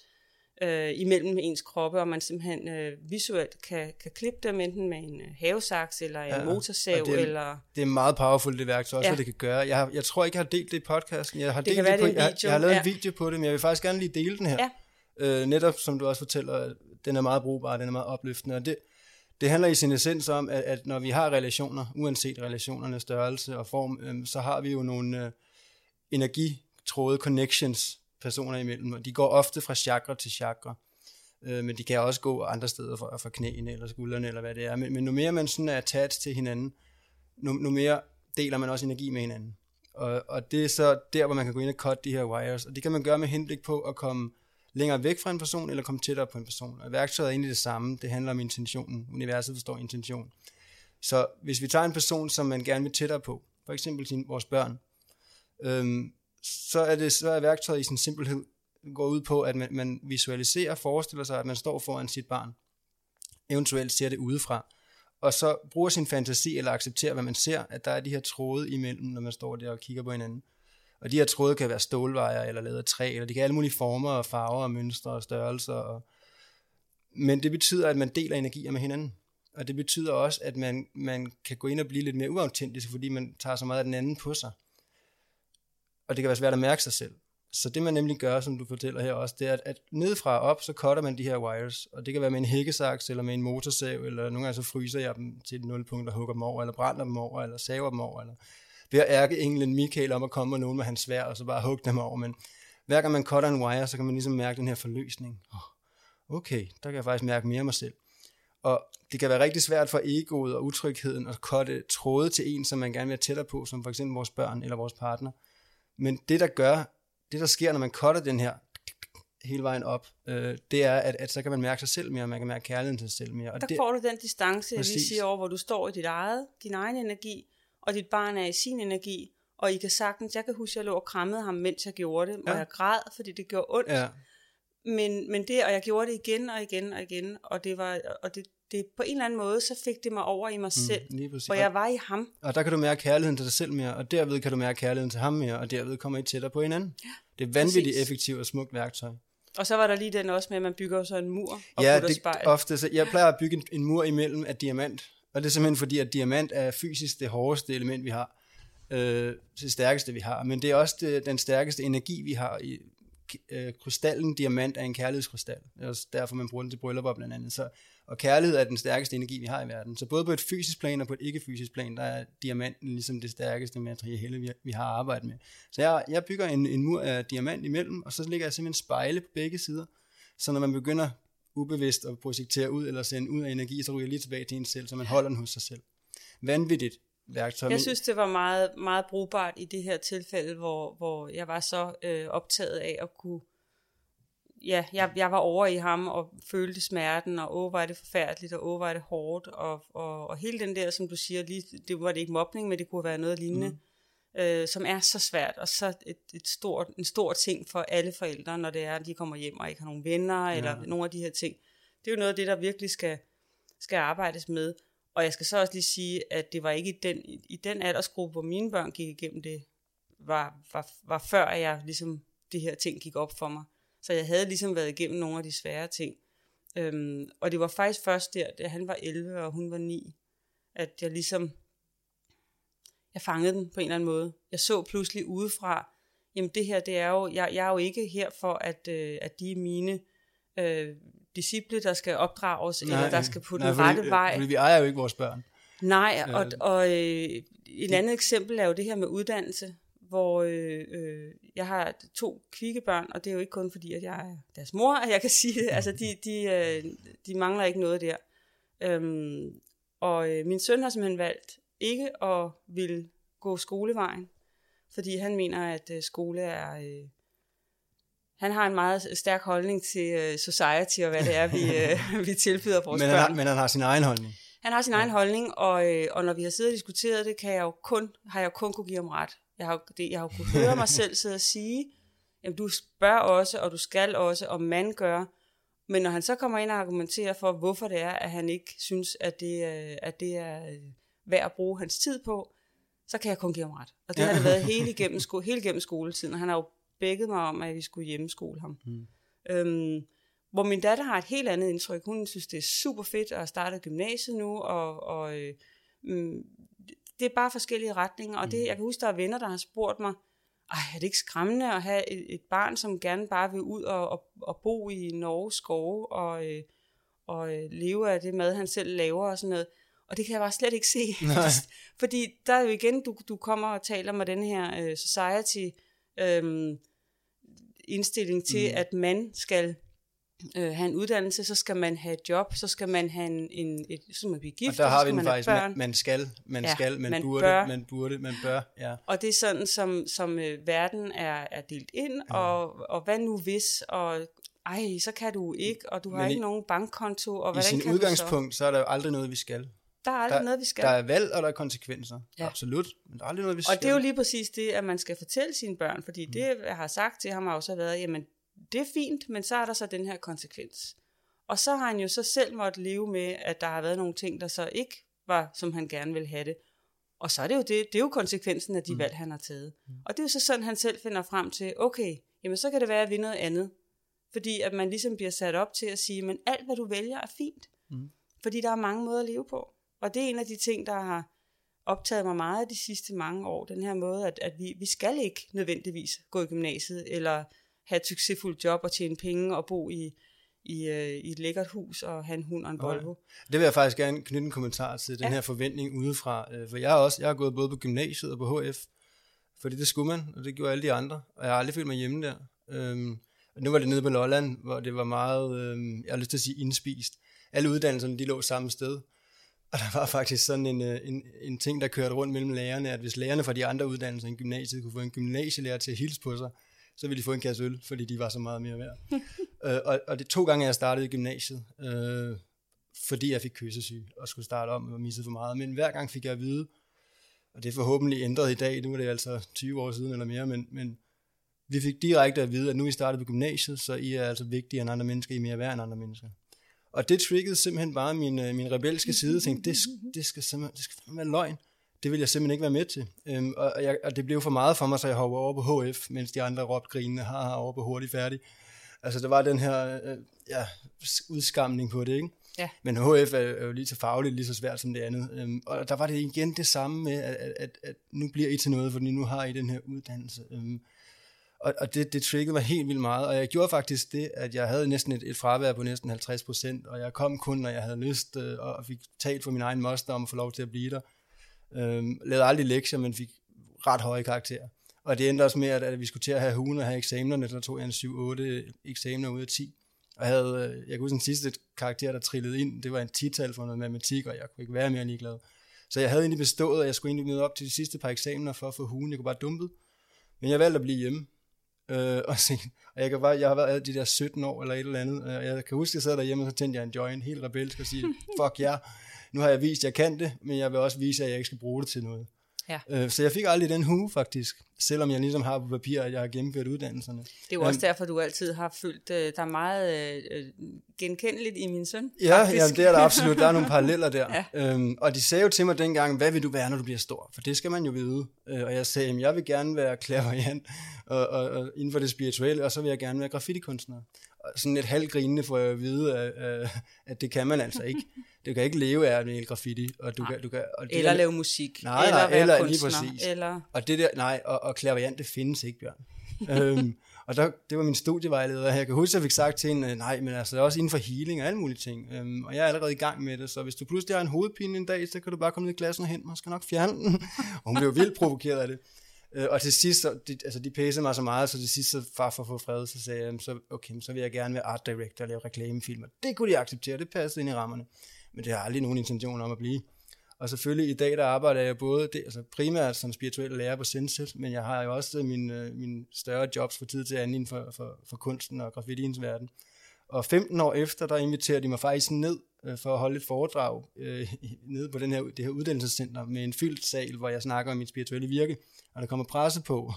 S2: øh, imellem ens kroppe, og man simpelthen øh, visuelt kan, kan klippe dem, enten med en øh, havesaks, eller en
S1: Ja,
S2: motorsav,
S1: det er-
S2: eller...
S1: Det er meget powerful, det værktøj, også
S2: Ja.
S1: hvad det kan gøre. Jeg, har, jeg tror ikke, jeg har delt det i podcasten. Jeg har
S2: Det
S1: delt det på,
S2: det
S1: jeg, jeg har lavet
S2: ja.
S1: en video på det, men jeg vil faktisk gerne lige dele den her.
S2: Ja.
S1: Øh, netop som du også fortæller, den er meget brugbar, den er meget opløftende, og det, det handler i sin essens om, at, at når vi har relationer, uanset relationernes størrelse og form, øhm, så har vi jo nogle øh, energitråde connections personer imellem, og de går ofte fra chakra til chakra. Øh, men de kan også gå andre steder fra, fra knæene eller skuldrene eller hvad det er. Men, men nu mere man sådan er tæt til hinanden, nu, nu mere deler man også energi med hinanden. Og, og det er så der, hvor man kan gå ind og cut de her wires. Og det kan man gøre med henblik på at komme længere væk fra en person, eller komme tættere på en person. Og værktøjet er egentlig det samme. Det handler om intentionen. Universet forstår intention. Så hvis vi tager en person, som man gerne vil tættere på, for eksempel sin, vores børn, øhm, så, er det, så er værktøjet i sin simpelhed går ud på, at man, man visualiserer forestiller sig, at man står foran sit barn. Eventuelt ser det udefra. Og så bruger sin fantasi eller accepterer, hvad man ser, at der er de her tråde imellem, når man står der og kigger på hinanden. Og de her tråde kan være stålvejer eller lavet af træ, eller de kan have alle mulige former og farver og mønstre og størrelser. Og... Men det betyder, at man deler energier med hinanden. Og det betyder også, at man, man kan gå ind og blive lidt mere uautentisk, fordi man tager så meget af den anden på sig. Og det kan være svært at mærke sig selv. Så det man nemlig gør, som du fortæller her også, det er, at, at nedefra og op, så cutter man de her wires. Og det kan være med en hækkesaks, eller med en motorsav, eller nogle gange så fryser jeg dem til et nulpunkt og hugger dem over, eller brænder dem over, eller saver dem over, eller ved at ærke englen Michael om at komme med nogen med hans svær, og så bare hugge dem over. Men hver gang man cutter en wire, så kan man ligesom mærke den her forløsning. Okay, der kan jeg faktisk mærke mere af mig selv. Og det kan være rigtig svært for egoet og utrygheden at cutte tråde til en, som man gerne vil have tættere på, som for eksempel vores børn eller vores partner. Men det, der gør, det der sker, når man cutter den her hele vejen op, øh, det er, at, at så kan man mærke sig selv mere, og man kan mærke kærligheden til sig selv mere. Og
S2: Der
S1: det,
S2: får du den distance, jeg lige
S1: Præcis.
S2: siger over, hvor du står i dit eget, din egen energi, og dit barn er i sin energi, og I kan sagtens, jeg kan huske, at jeg lå og krammede ham, mens jeg gjorde det,
S1: Ja.
S2: og jeg græd, fordi det gjorde ondt,
S1: ja,
S2: men, men det, og jeg gjorde det igen og igen og igen, og det var, og det, det på en eller anden måde, så fik det mig over i mig selv,
S1: Mm, lige præcis.
S2: og jeg var i ham.
S1: Og der kan du mærke kærligheden til dig selv mere, og derved kan du mærke kærligheden til ham mere, og derved kommer I tættere på hinanden. Ja, det er vanvittigt
S2: præcis.
S1: effektivt og smukt værktøj.
S2: Og så var der lige den også med, at man bygger så en mur og
S1: ja, det
S2: spejl.
S1: ofte, så jeg plejer at bygge en, en mur imellem af diamant, og det er simpelthen fordi, at diamant er fysisk det hårdeste element, vi har. Øh, det stærkeste, vi har. Men det er også det, den stærkeste energi, vi har. I, øh, krystallen, diamant, er en kærlighedskrystal. Det er også derfor, man bruger den til bryllupper blandt andet. Så, og kærlighed er den stærkeste energi, vi har i verden. Så både på et fysisk plan og på et ikke-fysisk plan, der er diamanten ligesom det stærkeste materiale, vi, vi har arbejdet med. Så jeg, jeg bygger en, en mur af diamant imellem, og så lægger jeg simpelthen spejle på begge sider. Så når man begynder ubevidst at projektere ud eller sende ud af energi, så ryger lige tilbage til en selv, så man holder den hos sig selv. Vanvittigt værktøj.
S2: Jeg synes, det var meget, meget brugbart i det her tilfælde, hvor, hvor jeg var så øh, optaget af at kunne... Ja, jeg, jeg var over i ham og følte smerten, og åh, var det forfærdeligt, og åh, var det hårdt, og, og, og hele den der, som du siger, lige, det var det ikke mobning, men det kunne være noget lignende, mm. øh, som er så svært, og så et, et stort, en stor ting for alle forældre, når det er, at de kommer hjem og ikke har nogen venner, ja. eller nogle af de her ting. Det er jo noget af det, der virkelig skal, skal arbejdes med. Og jeg skal så også lige sige, at det var ikke i den, i den aldersgruppe, hvor mine børn gik igennem det, var, var, var før jeg ligesom, det her ting gik op for mig. Så jeg havde ligesom været igennem nogle af de svære ting. Øhm, og det var faktisk først der, da han var 11 og hun var 9, at jeg ligesom, jeg fangede den på en eller anden måde. Jeg så pludselig udefra, jamen det her, det er jo, jeg, jeg er jo ikke her for, at, øh, at de er mine øh, disciple, der skal opdrages, nej, eller der skal på nej, den rette
S1: fordi,
S2: vej.
S1: Fordi vi ejer jo ikke vores børn.
S2: Nej, og, og øh, et andet eksempel er jo det her med uddannelse, hvor øh, øh, jeg har to kvikke børn, og det er jo ikke kun fordi, at jeg er deres mor, at jeg kan sige det. Altså, de, de, øh, de mangler ikke noget der. Øhm, og øh, min søn har simpelthen valgt ikke at ville gå skolevejen, fordi han mener, at øh, skole er... Øh, han har en meget stærk holdning til øh, society og hvad det er, vi, øh, [laughs] vi tilbyder vores
S1: men
S2: børn.
S1: Han, men han har sin egen holdning.
S2: Han har sin ja. egen holdning, og, øh, og når vi har siddet og diskuteret det, kan jeg jo kun, har jeg jo kun kunne give ham ret. Jeg har, det, jeg har kunnet høre mig [laughs] selv sidde og sige, jamen du spørger også, og du skal også, og man gør. Men når han så kommer ind og argumenterer for, hvorfor det er, at han ikke synes, at det, at det er værd at bruge hans tid på, så kan jeg kun give ham ret. Og det ja. har det været hele igennem, sko- hele igennem skoletiden, og han har jo bækket mig om, at vi skulle hjemmeskole ham. Mm. Øhm, hvor min datter har et helt andet indtryk. Hun synes, det er super fedt at have startet gymnasiet nu, og, og øh, mm, det er bare forskellige retninger. Og det, mm. jeg kan huske, der er venner, der har spurgt mig, ej, er det ikke skræmmende at have et, et barn, som gerne bare vil ud og, og, og bo i Norge skove, og, øh, og øh, leve af det mad, han selv laver og sådan noget. Og det kan jeg bare slet ikke se. [laughs] Nej. [laughs] Fordi der er jo igen, du, du kommer og taler med den her øh, society øh, indstilling til, mm. at man skal øh, have en uddannelse, så skal man have et job, så skal man have en, en et, så skal man blive gift,
S1: og der har
S2: og
S1: vi
S2: den
S1: faktisk, man, man skal, man ja, skal, man, man burde, bør. man burde, man bør, ja.
S2: Og det er sådan, som, som øh, verden er, er delt ind, ja. og, og hvad nu hvis, og ej, så kan du ikke, og du har Men ikke i, nogen bankkonto, og hvordan
S1: I sin udgangspunkt, så? så er der jo aldrig noget, vi skal.
S2: Der er aldrig der, noget, vi skal.
S1: Der er valg, og der er konsekvenser. Ja. Absolut. Men der er aldrig noget, vi skal.
S2: Og det er jo lige præcis det, at man skal fortælle sine børn, fordi mm. det, jeg har sagt til ham, har også været, jamen, det er fint, men så er der så den her konsekvens. Og så har han jo så selv måtte leve med, at der har været nogle ting, der så ikke var, som han gerne ville have det. Og så er det jo, det, det er jo konsekvensen af de mm. valg, han har taget. Mm. Og det er jo så sådan, han selv finder frem til, okay, jamen så kan det være, at vi noget andet. Fordi at man ligesom bliver sat op til at sige, men alt hvad du vælger er fint. Mm. Fordi der er mange måder at leve på. Og det er en af de ting, der har optaget mig meget de sidste mange år. Den her måde, at, at vi, vi skal ikke nødvendigvis gå i gymnasiet, eller have et succesfuldt job og tjene penge og bo i, i, øh, i et lækkert hus og have en hund og en Volvo.
S1: Det vil jeg faktisk gerne knytte en kommentar til, den ja. her forventning udefra. Øh, for jeg har også jeg har gået både på gymnasiet og på HF, fordi det skulle man, og det gjorde alle de andre. Og jeg har aldrig følt mig hjemme der. Øhm, og nu var det nede på Lolland, hvor det var meget, øhm, jeg har lyst til at sige, indspist. Alle uddannelserne, de lå samme sted. Og der var faktisk sådan en, øh, en, en ting, der kørte rundt mellem lærerne, at hvis lærerne fra de andre uddannelser end gymnasiet kunne få en gymnasielærer til at hilse på sig, så ville de få en kasse øl, fordi de var så meget mere værd. [laughs] øh, og, og det to gange, jeg startede i gymnasiet, øh, fordi jeg fik kyssesyg og skulle starte om og missede for meget. Men hver gang fik jeg at vide, og det er forhåbentlig ændret i dag, nu er det altså 20 år siden eller mere, men, men vi fik direkte at vide, at nu I startet på gymnasiet, så I er altså vigtigere end andre mennesker, I er mere værd end andre mennesker. Og det triggede simpelthen bare min, øh, min rebelske side, og tænkte, det, det skal simpelthen det skal være løgn det vil jeg simpelthen ikke være med til. Øhm, og, jeg, og det blev for meget for mig, så jeg hoppede over på HF, mens de andre råbte grinende, har over på hurtigt færdig. Altså, der var den her øh, ja, udskamning på det, ikke?
S2: Ja.
S1: Men HF er, er jo lige så fagligt, lige så svært som det andet. Øhm, og der var det igen det samme med, at, at, at, at nu bliver I til noget, fordi nu har I den her uddannelse. Øhm, og, og det, det triggede mig helt vildt meget, og jeg gjorde faktisk det, at jeg havde næsten et, et fravær på næsten 50 procent, og jeg kom kun, når jeg havde lyst, øh, og fik talt for min egen moster om at få lov til at blive der. Øhm, lavede aldrig lektier, men fik ret høje karakterer. Og det endte også med, at, at vi skulle til at have ugen og have eksamenerne, der tog jeg en 7-8 eksamener ud af 10. Og jeg havde, øh, jeg kunne huske den sidste karakter, der trillede ind, det var en 10-tal for noget matematik, og jeg kunne ikke være mere ligeglad. Så jeg havde egentlig bestået, og jeg skulle egentlig møde op til de sidste par eksamener for at få ugen. Jeg kunne bare dumpet. Men jeg valgte at blive hjemme. Øh, og, se, og jeg, kan bare, jeg har været de der 17 år eller et eller andet. Og jeg kan huske, at jeg sad derhjemme, og så tændte jeg en joint, helt rebelsk, og sige, [laughs] fuck ja. Yeah nu har jeg vist, at jeg kan det, men jeg vil også vise, at jeg ikke skal bruge det til noget.
S2: Ja.
S1: Øh, så jeg fik aldrig den hue faktisk, selvom jeg ligesom har på papir, at jeg har gennemført uddannelserne.
S2: Det er jo også um, derfor, du altid har følt uh, dig meget uh, genkendeligt i min søn.
S1: Ja, jamen, det er der absolut. Der er nogle [laughs] paralleller der. ja. um, og de sagde jo til mig dengang, hvad vil du være, når du bliver stor? For det skal man jo vide. Uh, og jeg sagde, at jeg vil gerne være [laughs] klaverjant og, og, og inden for det spirituelle, og så vil jeg gerne være graffitikunstner. Og sådan lidt halvgrinende får jeg at vide, at, at det kan man altså ikke. [laughs] Du kan ikke leve af at male graffiti. Og du kan, du kan, og
S2: det eller der, lave musik.
S1: Nej, eller, nej, eller kunstner, lige præcis.
S2: Eller...
S1: Og det der, nej, og, og klaverjant, det findes ikke, Bjørn. [laughs] øhm, og der, det var min studievejleder, og jeg kan huske, at jeg fik sagt til hende, nej, men altså, det er også inden for healing og alle mulige ting. Øhm, og jeg er allerede i gang med det, så hvis du pludselig har en hovedpine en dag, så kan du bare komme ned i klassen og hente mig, skal nok fjerne den. og [laughs] hun blev vildt provokeret af det. Øh, og til sidst, så, de, altså de pæsede mig så meget, så til sidst, så far for at få fred, så sagde jeg, så, okay, så vil jeg gerne være art director og lave reklamefilmer. Det kunne de acceptere, det passede ind i rammerne. Men det har aldrig nogen intention om at blive. Og selvfølgelig i dag, der arbejder jeg både det, altså primært som spirituel lærer på Senset, men jeg har jo også min, øh, min større jobs for tid til anden inden for, for, for kunsten og graffitiens verden. Og 15 år efter, der inviterer de mig faktisk ned øh, for at holde et foredrag øh, [laughs] nede på den her, det her uddannelsescenter med en fyldt sal, hvor jeg snakker om mit spirituelle virke, og der kommer presse på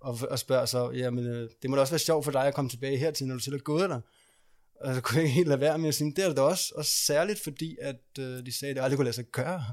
S1: og, og spørger så, jamen øh, det må da også være sjovt for dig at komme tilbage hertil, når du selv er gået der. Og så kunne jeg ikke helt lade være med at sige, det er det også, og særligt fordi, at øh, de sagde, at det aldrig kunne lade sig gøre.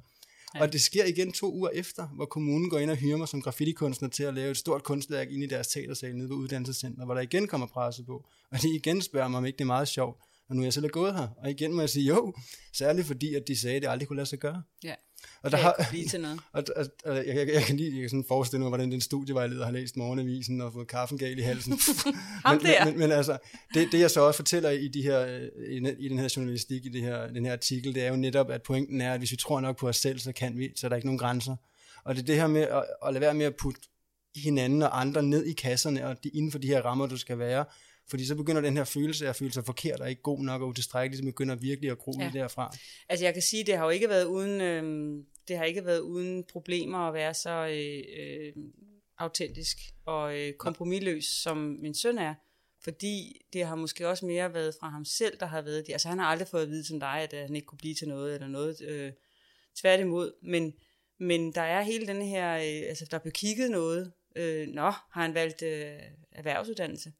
S1: Ja. Og det sker igen to uger efter, hvor kommunen går ind og hyrer mig som graffitikunstner til at lave et stort kunstværk ind i deres teatersal nede ved uddannelsescenter, hvor der igen kommer presse på. Og de igen spørger mig, om ikke det er meget sjovt, og nu er jeg selv er gået her. Og igen må jeg sige jo, særligt fordi, at de sagde, at det aldrig kunne lade sig gøre.
S2: Ja.
S1: Og der
S2: kan har, blive til noget. [laughs]
S1: Og, og, og jeg, jeg, jeg, kan lige jeg kan sådan forestille mig, hvordan den studievejleder har læst morgenavisen og fået kaffen gal i halsen. [laughs]
S2: Ham men, der.
S1: Men, men, altså, det, det jeg så også fortæller i, de her, i, i den her journalistik, i det her, den her artikel, det er jo netop, at pointen er, at hvis vi tror nok på os selv, så kan vi, så er der ikke nogen grænser. Og det er det her med at, at lade være med at putte hinanden og andre ned i kasserne, og de, inden for de her rammer, du skal være, fordi så begynder den her følelse af at føle sig forkert og ikke god nok og utilstrækkelig, så begynder virkelig at gro ja. derfra.
S2: Altså jeg kan sige, det har jo ikke været uden, øh, det har ikke været uden problemer at være så øh, øh, autentisk og øh, kompromilløs, som min søn er. Fordi det har måske også mere været fra ham selv, der har været det. Altså han har aldrig fået at vide som dig, at han ikke kunne blive til noget eller noget. Øh, tværtimod. Men, men der er hele den her, øh, altså der blev kigget noget. Øh, nå, har han valgt øh, erhvervsuddannelse?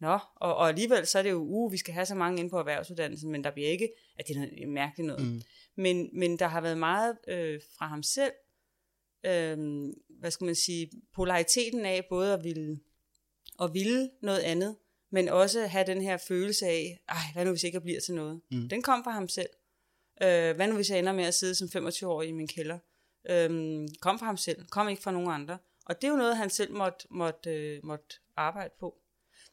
S2: Nå, og, og alligevel så er det jo, uh, vi skal have så mange ind på erhvervsuddannelsen, men der bliver ikke, at det er noget mærkeligt noget. Mm. Men, men der har været meget øh, fra ham selv, øh, hvad skal man sige, polariteten af både at ville, at ville noget andet, men også have den her følelse af, ej, hvad nu hvis jeg ikke bliver til noget? Mm. Den kom fra ham selv. Øh, hvad nu hvis jeg ender med at sidde som 25-årig i min kælder? Øh, kom fra ham selv, kom ikke fra nogen andre. Og det er jo noget, han selv måtte, måtte, øh, måtte arbejde på.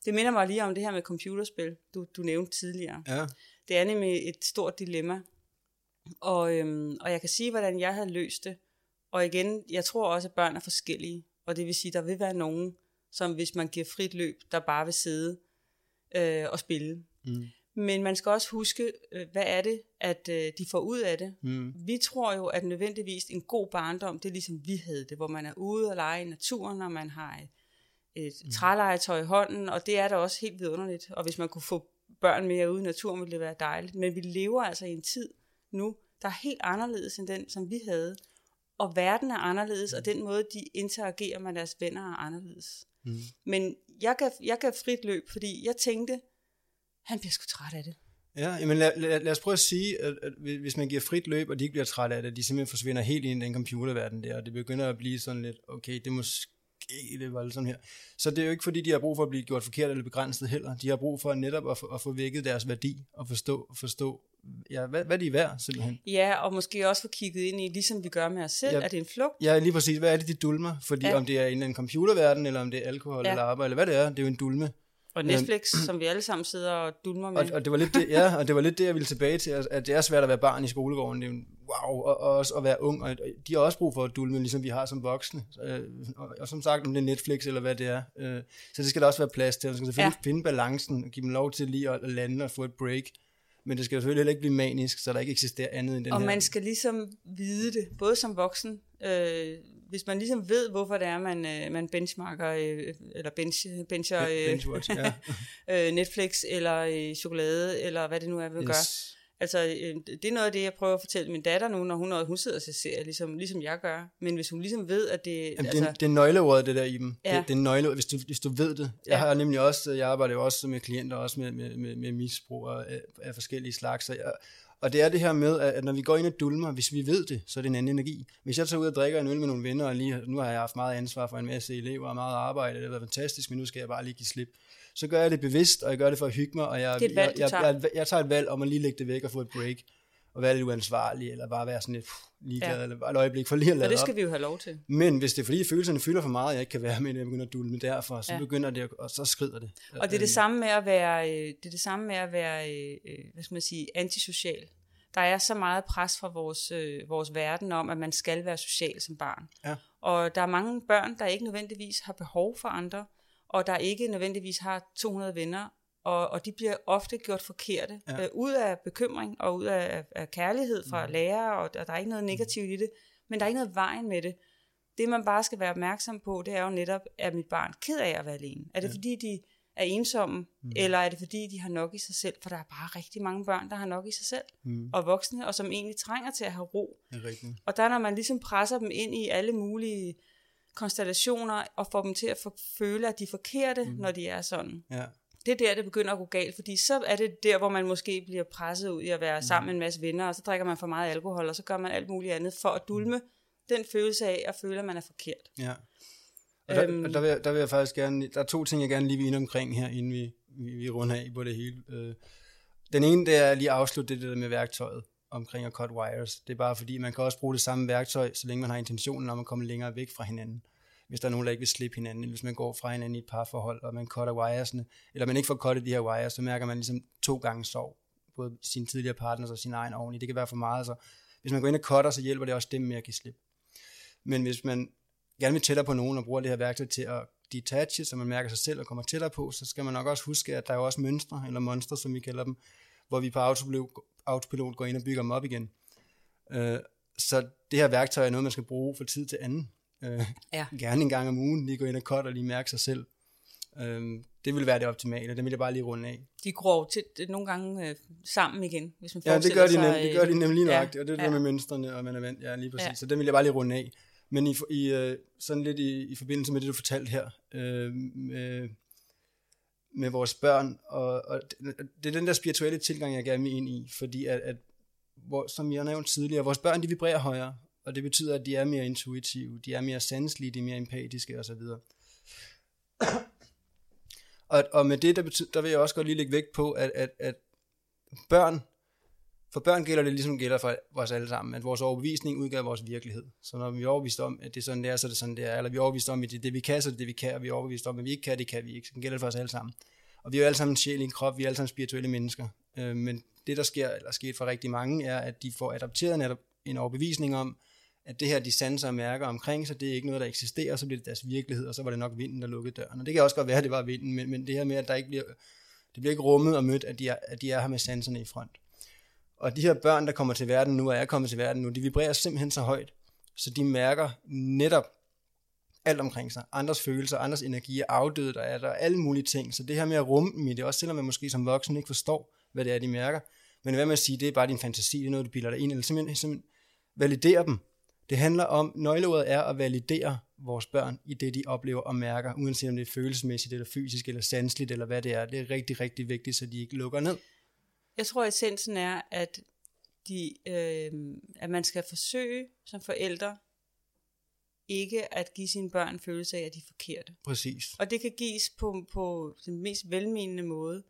S2: Det minder mig lige om det her med computerspil, du, du nævnte tidligere.
S1: Ja.
S2: Det er nemlig et stort dilemma. Og, øhm, og jeg kan sige, hvordan jeg havde løst det. Og igen, jeg tror også, at børn er forskellige. Og det vil sige, at der vil være nogen, som hvis man giver frit løb, der bare vil sidde øh, og spille. Mm. Men man skal også huske, øh, hvad er det, at øh, de får ud af det. Mm. Vi tror jo, at nødvendigvis en god barndom, det er ligesom vi havde det, hvor man er ude og lege i naturen, og man har et mm. trælegetøj i hånden, og det er da også helt vidunderligt. Og hvis man kunne få børn mere ude i naturen, ville det være dejligt. Men vi lever altså i en tid nu, der er helt anderledes end den, som vi havde. Og verden er anderledes, mm. og den måde, de interagerer med deres venner, er anderledes. Mm. Men jeg gav, jeg gav frit løb, fordi jeg tænkte, han bliver sgu træt af det.
S1: Ja, men lad, lad, lad os prøve at sige, at, at hvis man giver frit løb, og de ikke bliver træt af det, de simpelthen forsvinder helt ind i den computerverden der, og det begynder at blive sådan lidt, okay, det måske det var sådan her. Så det er jo ikke fordi, de har brug for at blive gjort forkert eller begrænset heller. De har brug for netop at få, at få vækket deres værdi og forstå, forstå ja, hvad, hvad de er værd simpelthen.
S2: Ja, og måske også få kigget ind i, ligesom vi gør med os selv, ja, er det en flugt?
S1: Ja, lige præcis. Hvad er det, de dulmer? Fordi ja. om det er en, en computerverden, eller om det er alkohol ja. eller arbejde, eller hvad det er, det er jo en dulme.
S2: Og Netflix, øhm, [clears throat] som vi alle sammen sidder og dulmer med.
S1: Og, og, det var lidt det, ja, og det var lidt det, jeg ville tilbage til, at det er svært at være barn i skolegården. Det er wow, og, og også at være ung, og de har også brug for at dulme, ligesom vi har som voksne. Øh, og, og, som sagt, om det er Netflix eller hvad det er. Øh, så det skal der også være plads til. Man skal selvfølgelig ja. finde balancen, og give dem lov til lige at, at lande og få et break. Men det skal selvfølgelig heller ikke blive manisk, så der ikke eksisterer andet end den
S2: og
S1: her.
S2: Og man skal ligesom vide det, både som voksen, øh, hvis man ligesom ved, hvorfor det er, man, øh, man benchmarker, øh, eller bench, bencher øh,
S1: ja. [laughs]
S2: øh, Netflix, eller øh, chokolade, eller hvad det nu er, vi yes. gør. Altså, øh, det er noget af det, jeg prøver at fortælle min datter nu, når hun, hun sidder og ser serier, ligesom, ligesom jeg gør. Men hvis hun ligesom ved, at det...
S1: Jamen,
S2: altså,
S1: det, det er nøgleordet, det der i dem. Ja. Det, det er nøgle, hvis du, hvis du ved det. Jeg har nemlig også, jeg arbejder jo også med klienter, også med, med, med, med misbrug af, af forskellige slags. Så jeg, og det er det her med, at når vi går ind og dulmer, hvis vi ved det, så er det en anden energi. Hvis jeg tager ud og drikker en øl med nogle venner, og lige, nu har jeg haft meget ansvar for en masse elever og meget arbejde, det har været fantastisk, men nu skal jeg bare lige give slip. så gør jeg det bevidst, og jeg gør det for at hygge mig, og jeg,
S2: Det et valg,
S1: jeg, jeg, jeg, jeg tager et valg om at lige lægge det væk og få et break, og være lidt uansvarlig, eller bare være sådan lidt pff, ligeglad,
S2: Ja.
S1: eller et øjeblik for lige at
S2: Og
S1: lade
S2: det
S1: op.
S2: skal vi jo have lov til.
S1: Men hvis det er fordi følelserne fylder for meget, og jeg ikke kan være med, jeg begynder at dulme derfor, så
S2: Ja.
S1: begynder det, at- og så skrider det.
S2: Og det er det samme med at være, øh, det er det samme med at være, øh, øh, hvad skal man sige, antisocial. Der er så meget pres fra vores, øh, vores verden om, at man skal være social som barn.
S1: Ja.
S2: Og der er mange børn, der ikke nødvendigvis har behov for andre, og der ikke nødvendigvis har 200 venner, og, og de bliver ofte gjort forkerte,
S1: Ja.
S2: ja. øh, ud af bekymring og ud af, af kærlighed fra
S1: Mm.
S2: lærere, og der, der er ikke noget negativt i det, men der er ikke noget vejen med det. Det man bare skal være opmærksom på, det er jo netop, er mit barn ked af at være alene? Er det
S1: Ja.
S2: fordi, de er ensomme, mm. eller er det fordi, de har nok i sig selv? For der er bare rigtig mange børn, der har nok i sig selv,
S1: Mm,
S2: og voksne, og som egentlig trænger til at have ro.
S1: rigtigt.
S2: Og der når man ligesom presser dem ind i alle mulige konstellationer, og får dem til at føle, at de er forkerte, mm. når de er sådan.
S1: Ja.
S2: Det er der, det begynder at gå galt, fordi så er det der, hvor man måske bliver presset ud i at være sammen med en masse venner, og så drikker man for meget alkohol, og så gør man alt muligt andet for at dulme den følelse af at føle, at man er forkert.
S1: Ja. Og der,
S2: Øhm.
S1: og der, vil, jeg- der vil jeg faktisk gerne, der er to ting, jeg gerne lige vil ind omkring her, inden vi, vi, vi runder af på det hele. Øh, Den ene, det er lige at afslutte det der med værktøjet omkring at cut wires. Det er bare fordi, man kan også bruge det samme værktøj, så længe man har intentionen om at komme længere væk fra hinanden. Hvis der er nogen, der ikke vil slippe hinanden, eller hvis man går fra hinanden i et parforhold, og man cutter wiresne, eller man ikke får cuttet de her wires, så mærker man ligesom to gange sorg, Både sin tidligere partner og sin egen oveni. Det kan være for meget, så hvis man går ind og cutter, så hjælper det også dem med at give slip. Men hvis man gerne vil tættere på nogen og bruger det her værktøj til at detache, så man mærker sig selv og kommer tættere på, så skal man nok også huske, at der er jo også mønstre, eller monstre, som vi kalder dem, hvor vi på autopilot, går ind og bygger dem op igen. Øh, så det her værktøj er noget, man skal bruge fra tid til anden. Øh,
S2: Ja.
S1: Gerne en gang om ugen, lige gå ind og cut og lige mærke sig selv. Øh, det vil være det optimale, det vil jeg bare lige runde af.
S2: De gror til, nogle gange øh, sammen igen, hvis man
S1: Ja, det gør de,
S2: sig,
S1: nem, det gør de nemlig lige
S2: ja,
S1: nok, og det er det
S2: ja.
S1: der med mønstrene, og man er vant, ja lige præcis,
S2: Ja.
S1: så den vil jeg bare lige runde af. Men i, i øh, sådan lidt i, i forbindelse med det, du fortalte her, øh, med, med vores børn, og, og det, det er den der spirituelle tilgang, jeg gerne vil ind i, fordi at, at hvor, som jeg har nævnt tidligere, vores børn, de vibrerer højere, og det betyder, at de er mere intuitive, de er mere sanselige, de er mere empatiske osv. Og, og med det, der, betyder, der vil jeg også godt lige lægge vægt på, at, at, at børn, for børn gælder det ligesom gælder for os alle sammen, at vores overbevisning udgør vores virkelighed. Så når vi er overbevist om, at det er sådan, det er, så er det sådan, det er. Eller vi er overbevist om, at det er det, vi kan, så er det det, vi kan. Og vi er overbevist om, at vi ikke kan, det kan vi ikke. Så gælder det for os alle sammen. Og vi er jo alle sammen sjæl i en krop, vi er alle sammen spirituelle mennesker. Øh, men det, der sker, eller sket for rigtig mange, er, at de får adopteret en overbevisning om, at det her, de sanser og mærker omkring sig, det er ikke noget, der eksisterer, så bliver det deres virkelighed, og så var det nok vinden, der lukkede døren. Og det kan også godt være, at det var vinden, men, men det her med, at der ikke bliver, det bliver ikke rummet og mødt, at de, er, at de er her med sanserne i front. Og de her børn, der kommer til verden nu, og er kommet til verden nu, de vibrerer simpelthen så højt, så de mærker netop alt omkring sig. Andres følelser, andres energi afdøde, der er der alle mulige ting. Så det her med at rumme dem i det, også selvom man måske som voksen ikke forstår, hvad det er, de mærker. Men hvad med at sige, det er bare din fantasi, det er noget, du bilder dig ind, eller simpelthen, simpelthen validere dem. Det handler om, nøgleordet er at validere vores børn i det, de oplever og mærker, uanset om det er følelsesmæssigt, eller fysisk, eller sanseligt, eller hvad det er. Det er rigtig, rigtig vigtigt, så de ikke lukker ned.
S2: Jeg tror, essensen er, at, de, øh, at man skal forsøge som forældre ikke at give sine børn følelse af, at de er forkerte.
S1: Præcis.
S2: Og det kan gives på, på den mest velmenende måde.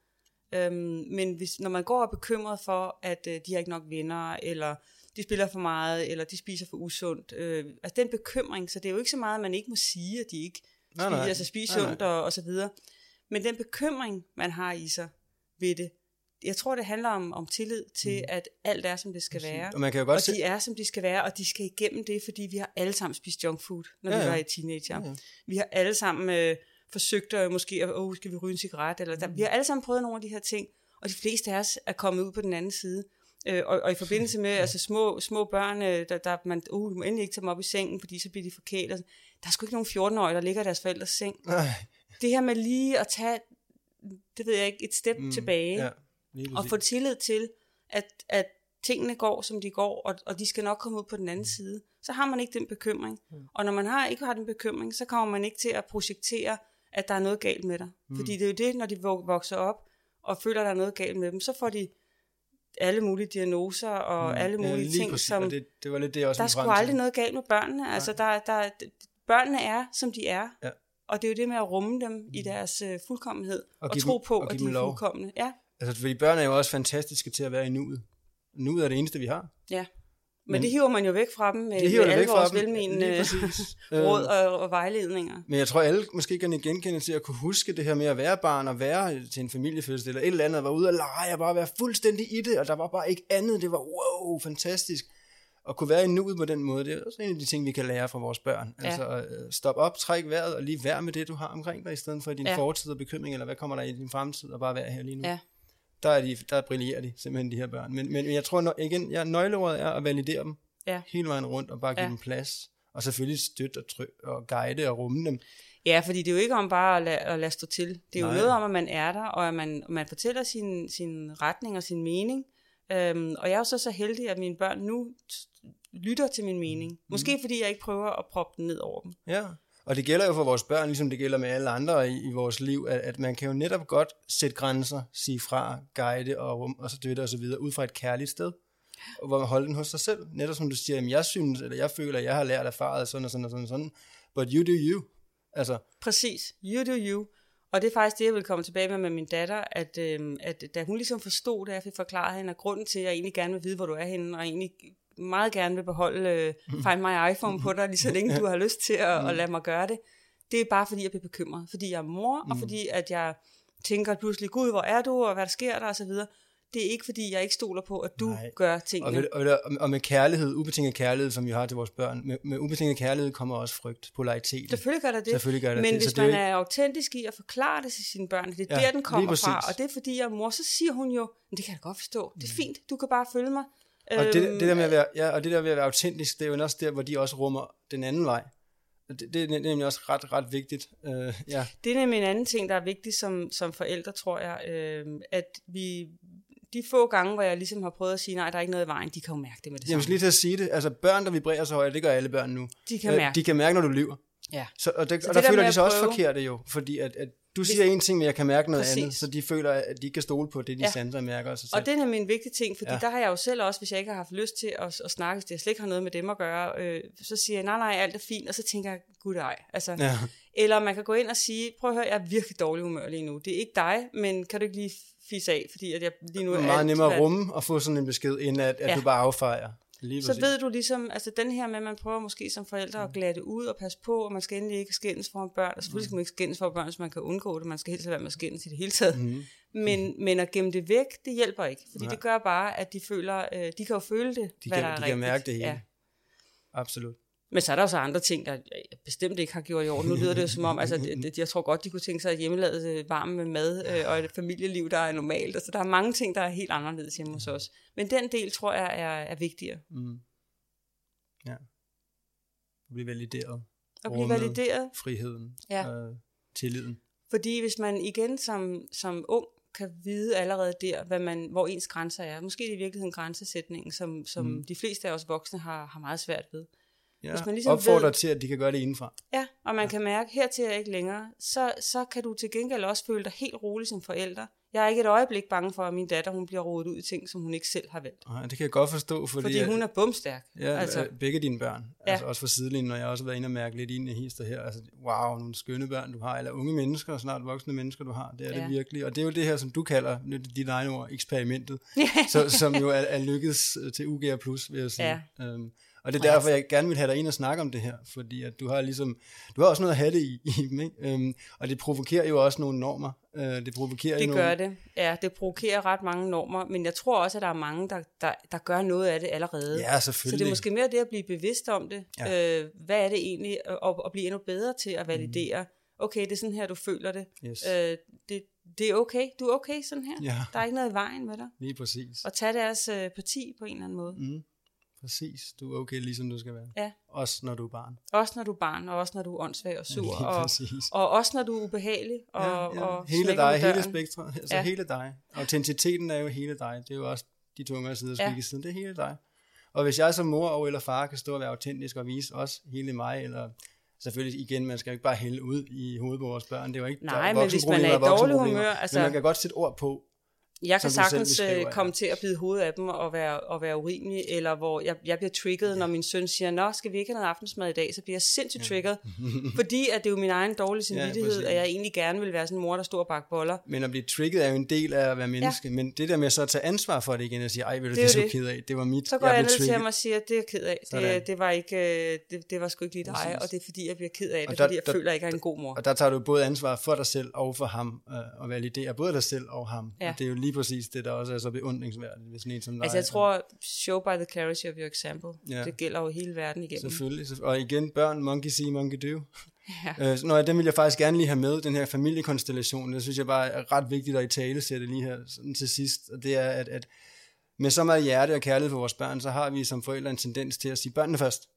S2: Øhm, men hvis, når man går og er bekymret for, at øh, de har ikke nok venner, eller de spiller for meget, eller de spiser for usundt, øh, altså den bekymring, så det er jo ikke så meget, at man ikke må sige, at de ikke
S1: Nej,
S2: spiser,
S1: nej.
S2: altså spiser
S1: Nej, nej.
S2: sundt og, og så videre. Men den bekymring, man har i sig ved det, jeg tror, det handler om, om tillid til, mm. at alt er, som det skal være.
S1: Og man kan jo godt
S2: Og
S1: se,
S2: de er, som de skal være, og de skal igennem det, fordi vi har alle sammen spist junk food, når ja,
S1: Ja,
S2: vi var i teenager.
S1: Ja, ja.
S2: Vi har alle sammen øh, forsøgt at måske, at, oh, skal vi ryge en cigaret? Eller, der, vi har alle sammen prøvet nogle af de her ting, og de fleste af os er kommet ud på den anden side. Øh, og, og i forbindelse med altså, små, små børn, øh, der, der man, uh, du må endelig ikke tage dem op i sengen, fordi så bliver de forkælet. Der er sgu ikke nogen 14-årige, der ligger i deres forældres seng.
S1: Nej.
S2: Det her med lige at tage, det ved jeg ikke, et step mm, tilbage,
S1: Ja,
S2: og få tillid til, at, at tingene går, som de går, og, og de skal nok komme ud på den anden side. Så har man ikke den bekymring. Mm. Og når man har, ikke har den bekymring, så kommer man ikke til at projektere, at der er noget galt med dig. Mm. Fordi det er jo det, når de vok- vokser op og føler, at der er noget galt med dem, så får de alle mulige diagnoser og mm. alle mulige
S1: ja,
S2: ting,
S1: præcis.
S2: som...
S1: Og det, det var lidt det, også
S2: Der er
S1: til.
S2: aldrig noget galt med børnene. Altså, der, der, børnene er, som de er.
S1: Ja.
S2: Og det er jo det med at rumme dem i deres øh, fuldkommenhed, og, og tro på,
S1: og
S2: at de er
S1: lov.
S2: fuldkommende. Ja,
S1: Altså, fordi børn er jo også fantastiske til at være i nuet. Nuet er det eneste, vi har.
S2: ja. Men,
S1: Men-
S2: det hiver man jo væk fra dem med,
S1: Det
S2: med alle
S1: væk
S2: vores velmenende [laughs] råd
S1: Øhm,
S2: og, og vejledninger.
S1: Men jeg tror, alle måske kan genkende til at kunne huske det her med at være barn og være til en familiefødsel eller et eller andet, og være ude og lege og bare være fuldstændig i det, og der var bare ikke andet. Det var wow, fantastisk. At kunne være i nuet på den måde, det er også en af de ting, vi kan lære fra vores børn.
S2: Ja.
S1: Altså øh, stop op, træk vejret og lige vær med det, du har omkring dig, i stedet for din
S2: Ja.
S1: fortid og bekymring, eller hvad kommer der i din fremtid, og bare være her lige nu.
S2: Ja.
S1: Der, er de, der brillerer de simpelthen, de her børn. Men, men jeg tror nå- igen, ja, nøgleordet er at validere dem
S2: Ja.
S1: hele vejen rundt, og bare give
S2: Ja.
S1: dem plads. Og selvfølgelig støtte og, tryk, og guide og rumme dem.
S2: Ja, fordi det er jo ikke om bare at lade, at lade stå til. Det er jo
S1: Nej.
S2: noget om, at man er der, og at man, man fortæller sin, sin retning og sin mening. Øhm, og jeg er jo så så heldig, at mine børn nu lytter til min mening. Måske fordi jeg ikke prøver at proppe den ned over dem.
S1: Ja, og det gælder jo for vores børn, ligesom det gælder med alle andre i, i vores liv, at, at man kan jo netop godt sætte grænser, sige fra, guide og rum og så det og så videre, ud fra et kærligt sted, og hvor man holder den hos sig selv. Netop som du siger, jamen, jeg synes, eller jeg føler, at jeg har lært erfaret sådan og sådan og sådan og sådan, but you do you. Altså,
S2: Præcis. You do you. Og det er faktisk det, jeg vil komme tilbage med med min datter, at, øh, at da hun ligesom forstod det, jeg fik forklaret hende, at grunden til, at jeg egentlig gerne vil vide, hvor du er henne, og egentlig meget gerne vil beholde øh, Find My iPhone på dig, lige så længe du [laughs] har lyst til at, at lade mig gøre det, det er bare fordi, jeg bliver bekymret. Fordi jeg er mor, og fordi at jeg tænker pludselig, gud, hvor er du, og hvad der sker der, og så videre. Det er ikke fordi, jeg ikke stoler på, at du
S1: Nej.
S2: gør
S1: og,
S2: tingene.
S1: med, og, og med kærlighed, ubetinget kærlighed, som vi har til vores børn, med, med ubetinget kærlighed kommer også frygt, polaritet.
S2: Selvfølgelig gør der det.
S1: Selvfølgelig gør der
S2: Men
S1: det, så
S2: hvis
S1: er
S2: man er autentisk i at forklare det til sine børn, det er
S1: Ja,
S2: der, den kommer fra, og det er fordi, jeg er mor, så siger hun jo, "Men det kan jeg da godt forstå, det er fint, du kan bare følge mig.
S1: Og det,
S2: Øhm,
S1: det der med at være, ja, og det der med at være autentisk, det er jo også der, hvor de også rummer den anden vej. Det, det er nemlig også ret, ret vigtigt. Uh, ja.
S2: Det er nemlig en anden ting, der er vigtig som, som forældre, tror jeg, øh, at vi, de få gange, hvor jeg ligesom har prøvet at sige, nej, der er ikke noget i vejen, de kan jo mærke det med det
S1: Jeg skal
S2: samme.
S1: lige til at sige det. Altså børn, der vibrerer så højt, det gør alle børn nu.
S2: De kan
S1: Øh,
S2: mærke.
S1: De kan mærke, når du lyver.
S2: Ja.
S1: Så, og, det,
S2: Så
S1: og der
S2: der
S1: føler de sig også forkerte jo. Fordi at, at du siger en ting, men jeg kan mærke noget
S2: Præcis.
S1: andet. Så de føler, at de ikke kan stole på det, de
S2: Ja.
S1: sanser mærker selv.
S2: Og det er nemlig en vigtig ting, fordi
S1: Ja.
S2: der har jeg jo selv også, hvis jeg ikke har haft lyst til at, at snakke, hvis det slet ikke har noget med dem at gøre, øh, så siger jeg, nej, nej, alt er fint, og så tænker jeg, gud ej. Altså,
S1: Ja.
S2: Eller man kan gå ind og sige, prøv at høre, jeg er virkelig dårlig humør lige nu. Det er ikke dig, men kan du ikke lige fisse af, fordi at jeg lige nu er
S1: meget
S2: alt,
S1: nemmere at rumme og få sådan en besked, end at, at
S2: Ja.
S1: du bare affejer. Lige
S2: Så
S1: præcis.
S2: ved du ligesom, altså den her med, at man prøver måske som forældre at glatte ud og passe på, og man skal endelig ikke skændes foran børn. Og selvfølgelig skal man ikke skændes foran børn, så man kan undgå det. Man skal helst være med at skændes i det hele taget.
S1: Mhm.
S2: Men, men at gemme det væk, det hjælper ikke. Fordi
S1: Nej.
S2: det gør bare, at de føler, øh, de kan jo føle det,
S1: De
S2: hvad
S1: kan,
S2: der er
S1: de kan
S2: rigtigt.
S1: mærke det hele.
S2: Ja.
S1: Absolut.
S2: Men så er der jo så andre ting, der jeg bestemt ikke har gjort i orden. Nu lyder det jo som om, altså, det, jeg tror godt, de kunne tænke sig at hjemmelavet øh, varm med mad øh, og et familieliv, der er normalt. Altså, der er mange ting, der er helt anderledes hjemme hos os. Men den del, tror jeg, er, er vigtigere.
S1: Mm. Ja. At blive valideret.
S2: At blive valideret.
S1: Friheden.
S2: Ja.
S1: Øh, tilliden.
S2: Fordi hvis man igen som, som ung kan vide allerede der, hvad man, hvor ens grænser er. Måske er det i virkeligheden grænsesætningen, som, som mm. de fleste af os voksne har, har meget svært ved.
S1: Ja.
S2: Hvis man ligesom
S1: Opfordrer
S2: ved-
S1: til, at de kan gøre det indenfra.
S2: Ja, og man ja. kan mærke, hertil er jeg ikke længere, så, så kan du til gengæld også føle dig helt rolig som forælder. Jeg er ikke et øjeblik bange for, at min datter hun bliver rodet ud i ting, som hun ikke selv har valgt.
S1: Nej, det kan jeg godt forstå, fordi,
S2: Fordi, hun er bumstærk.
S1: Ja,
S2: altså,
S1: altså, begge dine børn.
S2: Ja.
S1: Altså også fra sidelinjen, når jeg også har været inde og mærke lidt ind i hister her. Altså, wow, nogle skønne børn, du har, eller unge mennesker, snart voksne mennesker, du har. Det er ja.
S2: Ja.
S1: det virkelig. Og det er jo det her, som du kalder, er dit egne ord, eksperimentet, [laughs] så, som jo er, er lykkedes øh, til UGR+, vil jeg sige.
S2: Ja.
S1: Øhm, og det er derfor, jeg gerne vil have dig ind og snakke om det her, fordi at du har ligesom, du har også noget at have det i, i dem, ikke? Øhm, og det provokerer jo også nogle normer. Øh, det provokerer
S2: det
S1: jo
S2: gør
S1: nogle,
S2: det. Ja, det provokerer ret mange normer, men jeg tror også, at der er mange, der, der, der gør noget af det allerede.
S1: Ja,
S2: Så
S1: selvfølgelig.
S2: det er måske mere det at blive bevidst om det.
S1: Ja.
S2: Øh, hvad er det egentlig? Og, og blive endnu bedre til at validere. Okay, det er sådan her, du føler det.
S1: Yes.
S2: Øh, det, det er okay. Du er okay sådan her.
S1: Ja.
S2: Der er ikke noget i vejen med dig.
S1: Lige præcis.
S2: Og tage deres øh, parti på en eller anden måde.
S1: Mm. Præcis. Du er okay, ligesom du skal være.
S2: Ja.
S1: Også når du er barn.
S2: Også når du er barn, og også når du er åndssvag og sur. [laughs]
S1: Lige
S2: og, og også når du er ubehagelig. Og,
S1: ja, ja.
S2: og
S1: hele dig, hele spektret, altså ja.
S2: Ja.
S1: hele dig. Autenticiteten er jo hele dig. Det er jo også de tungere sider
S2: Ja.
S1: ja. siden. Det er hele dig. Og hvis jeg som mor og eller far kan stå og være autentisk og vise også hele mig, eller selvfølgelig igen, man skal jo ikke bare hælde ud i hovedet på vores børn. Det er jo ikke
S2: Nej,
S1: der er
S2: men hvis man er i dårlig humør, altså-
S1: Men man kan godt sætte ord på,
S2: Jeg kan sagtens øh, komme til at bide hovedet af dem og være, og være urimelig, eller hvor jeg, jeg bliver trigget, når min søn siger, nå, skal vi ikke have noget aftensmad i dag? Så bliver jeg sindssygt trigget, [laughs] fordi at det er jo min egen dårlige samvittighed, ja, at jeg egentlig gerne vil være sådan en mor, der står og bakker boller.
S1: Men at blive trigget er jo en del af at være menneske, ja. men det der med så at tage ansvar for det igen og sige, ej, vil du, det, det er så ked af, det var mit,
S2: Så går jeg, jeg ned til ham og siger, det er ked af, det, det, var ikke, øh, det, det var sgu ikke lige dig, og det er fordi, jeg bliver ked af det, der, fordi jeg der, føler, jeg ikke er en god mor.
S1: Og der tager du både ansvar for dig selv og for ham, øh, og validere både dig selv og ham. Ja. Og det er jo lige præcis det, der også er så beundringsværdigt ved sådan en som dig.
S2: Altså jeg tror, show by the clarity of your example. Ja. Det gælder jo hele verden igennem.
S1: Selvfølgelig. Og igen, børn, monkey see, monkey do. Ja. Øh, når den vil jeg faktisk gerne lige have med, den her familiekonstellation. Det synes jeg bare er ret vigtigt at i tale sætte lige her sådan til sidst. Og det er, at, at med så meget hjerte og kærlighed for vores børn, så har vi som forældre en tendens til at sige børnene først.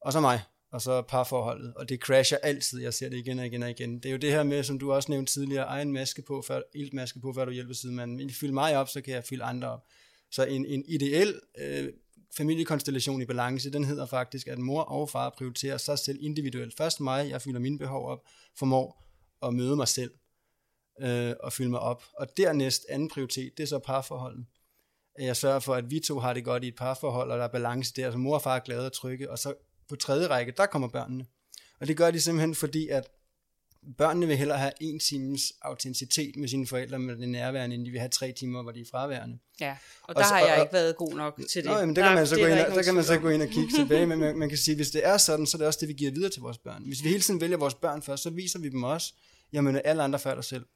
S1: Og så mig og så parforholdet, og det crasher altid, jeg ser det igen og igen og igen. Det er jo det her med, som du også nævnte tidligere, egen maske på, før, iltmaske på, før du hjælper sidemanden. Fylde mig op, så kan jeg fylde andre op. Så en, en ideel øh, familiekonstellation i balance, den hedder faktisk, at mor og far prioriterer sig selv individuelt. Først mig, jeg fylder mine behov op, formår at møde mig selv øh, og fylde mig op. Og dernæst anden prioritet, det er så parforholdet. At jeg sørger for, at vi to har det godt i et parforhold, og der er balance der, så mor og far er glade og trygge, og så på tredje række, der kommer børnene. Og det gør de simpelthen fordi, at børnene vil hellere have en times autenticitet med sine forældre med det nærværende, end de vil have tre timer, hvor de er fraværende.
S2: Ja, og, og der så, har jeg og, ikke været god nok til det.
S1: Nå, men der, kan man så, gå ind, der kan man så gå ind og kigge tilbage, men man, man kan sige, hvis det er sådan, så er det også det, vi giver videre til vores børn. Hvis vi hele tiden vælger vores børn først, så viser vi dem også, jamen alle andre før dig selv.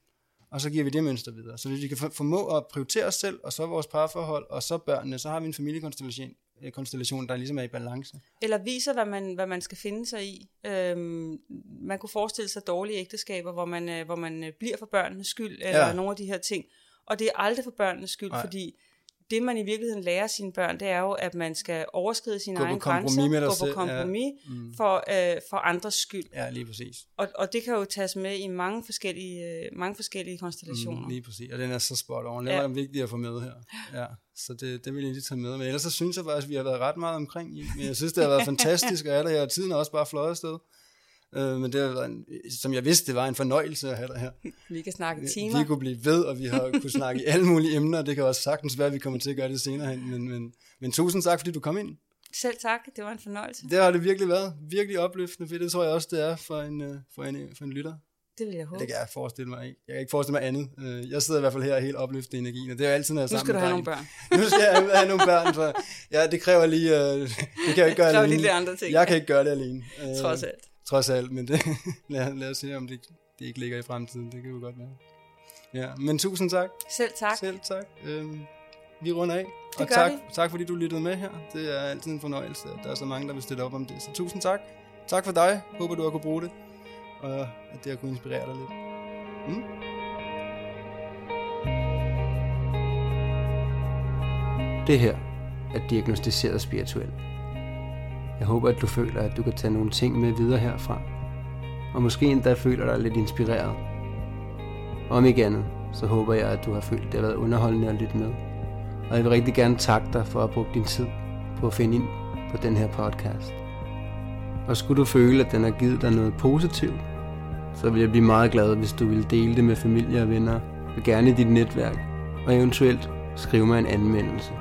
S1: Og så giver vi det mønster videre. Så hvis vi kan formå at prioritere os selv, og så vores parforhold, og så børnene, så har vi en familiekonstellation, konstellation, der ligesom er i balance.
S2: Eller viser, hvad man, hvad man skal finde sig i. Øhm, man kunne forestille sig dårlige ægteskaber, hvor man, øh, hvor man øh, bliver for børnenes skyld, eller ja. nogle af de her ting. Og det er aldrig for børnenes skyld, Nej. fordi det man i virkeligheden lærer sine børn, det er jo, at man skal overskride sine egne grænser, gå på kompromis ja. mm. for, øh, for andres skyld.
S1: Ja, lige præcis.
S2: Og, og det kan jo tages med i mange forskellige, øh, mange forskellige konstellationer. Mm,
S1: lige præcis, og den er så spot on. Det ja. var vigtigt at få med her. Ja. Så det, det vil jeg lige tage med. Men ellers så synes jeg faktisk, at vi har været ret meget omkring. Men jeg synes, det har været [laughs] fantastisk, og alle her tiden er også bare fløjet afsted. Øh, men det var en, som jeg vidste, det var en fornøjelse at have dig her. [laughs]
S2: Vi kan snakke timer.
S1: Vi kunne blive ved, og vi har kunne snakke i alle mulige emner. Det kan også sagtens være, at vi kommer til at gøre det senere hen. Men, men, men tusind tak, fordi du kom ind.
S2: Selv tak, det var en fornøjelse.
S1: Det har det virkelig været. Virkelig opløftende, for det tror jeg også, det er for en, øh, for en, for en lytter.
S2: Det vil jeg håbe.
S1: Det kan jeg forestille mig ikke. Jeg kan ikke forestille mig andet. Øh, jeg sidder i hvert fald her helt opløftet i energien, og det er jo altid, når jeg [laughs]
S2: Nu skal du have nogle børn.
S1: nu skal jeg have nogle børn, for ja, det kræver lige, uh, [laughs] det kan jeg ikke gøre
S2: alene. Lige andre ting.
S1: Jeg kan ikke gøre det alene.
S2: Trods alt
S1: trods alt, men det, [laughs] lad, lad os se, om det, det ikke ligger i fremtiden. Det kan jo godt være. Ja, men tusind tak.
S2: Selv tak.
S1: Selv tak. Øhm, vi runder af.
S2: Det
S1: og tak, vi. tak fordi du lyttede med her. Det er altid en fornøjelse, at der er så mange, der vil stille op om det. Så tusind tak. Tak for dig. Håber du har kunne bruge det. Og at det har kunne inspirere dig lidt. Mm?
S3: Det her er diagnostiseret spirituelt. Jeg håber, at du føler, at du kan tage nogle ting med videre herfra. Og måske endda føler dig lidt inspireret. Om ikke andet, så håber jeg, at du har følt, at det har været underholdende at lytte med. Og jeg vil rigtig gerne takke dig for at bruge din tid på at finde ind på den her podcast. Og skulle du føle, at den har givet dig noget positivt, så vil jeg blive meget glad, hvis du vil dele det med familie og venner, og gerne i dit netværk, og eventuelt skrive mig en anmeldelse.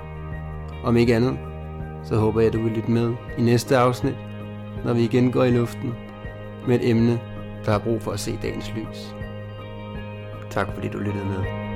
S3: Om ikke andet, så håber jeg, at du vil lytte med i næste afsnit, når vi igen går i luften med et emne, der har brug for at se dagens lys. Tak fordi du lyttede med.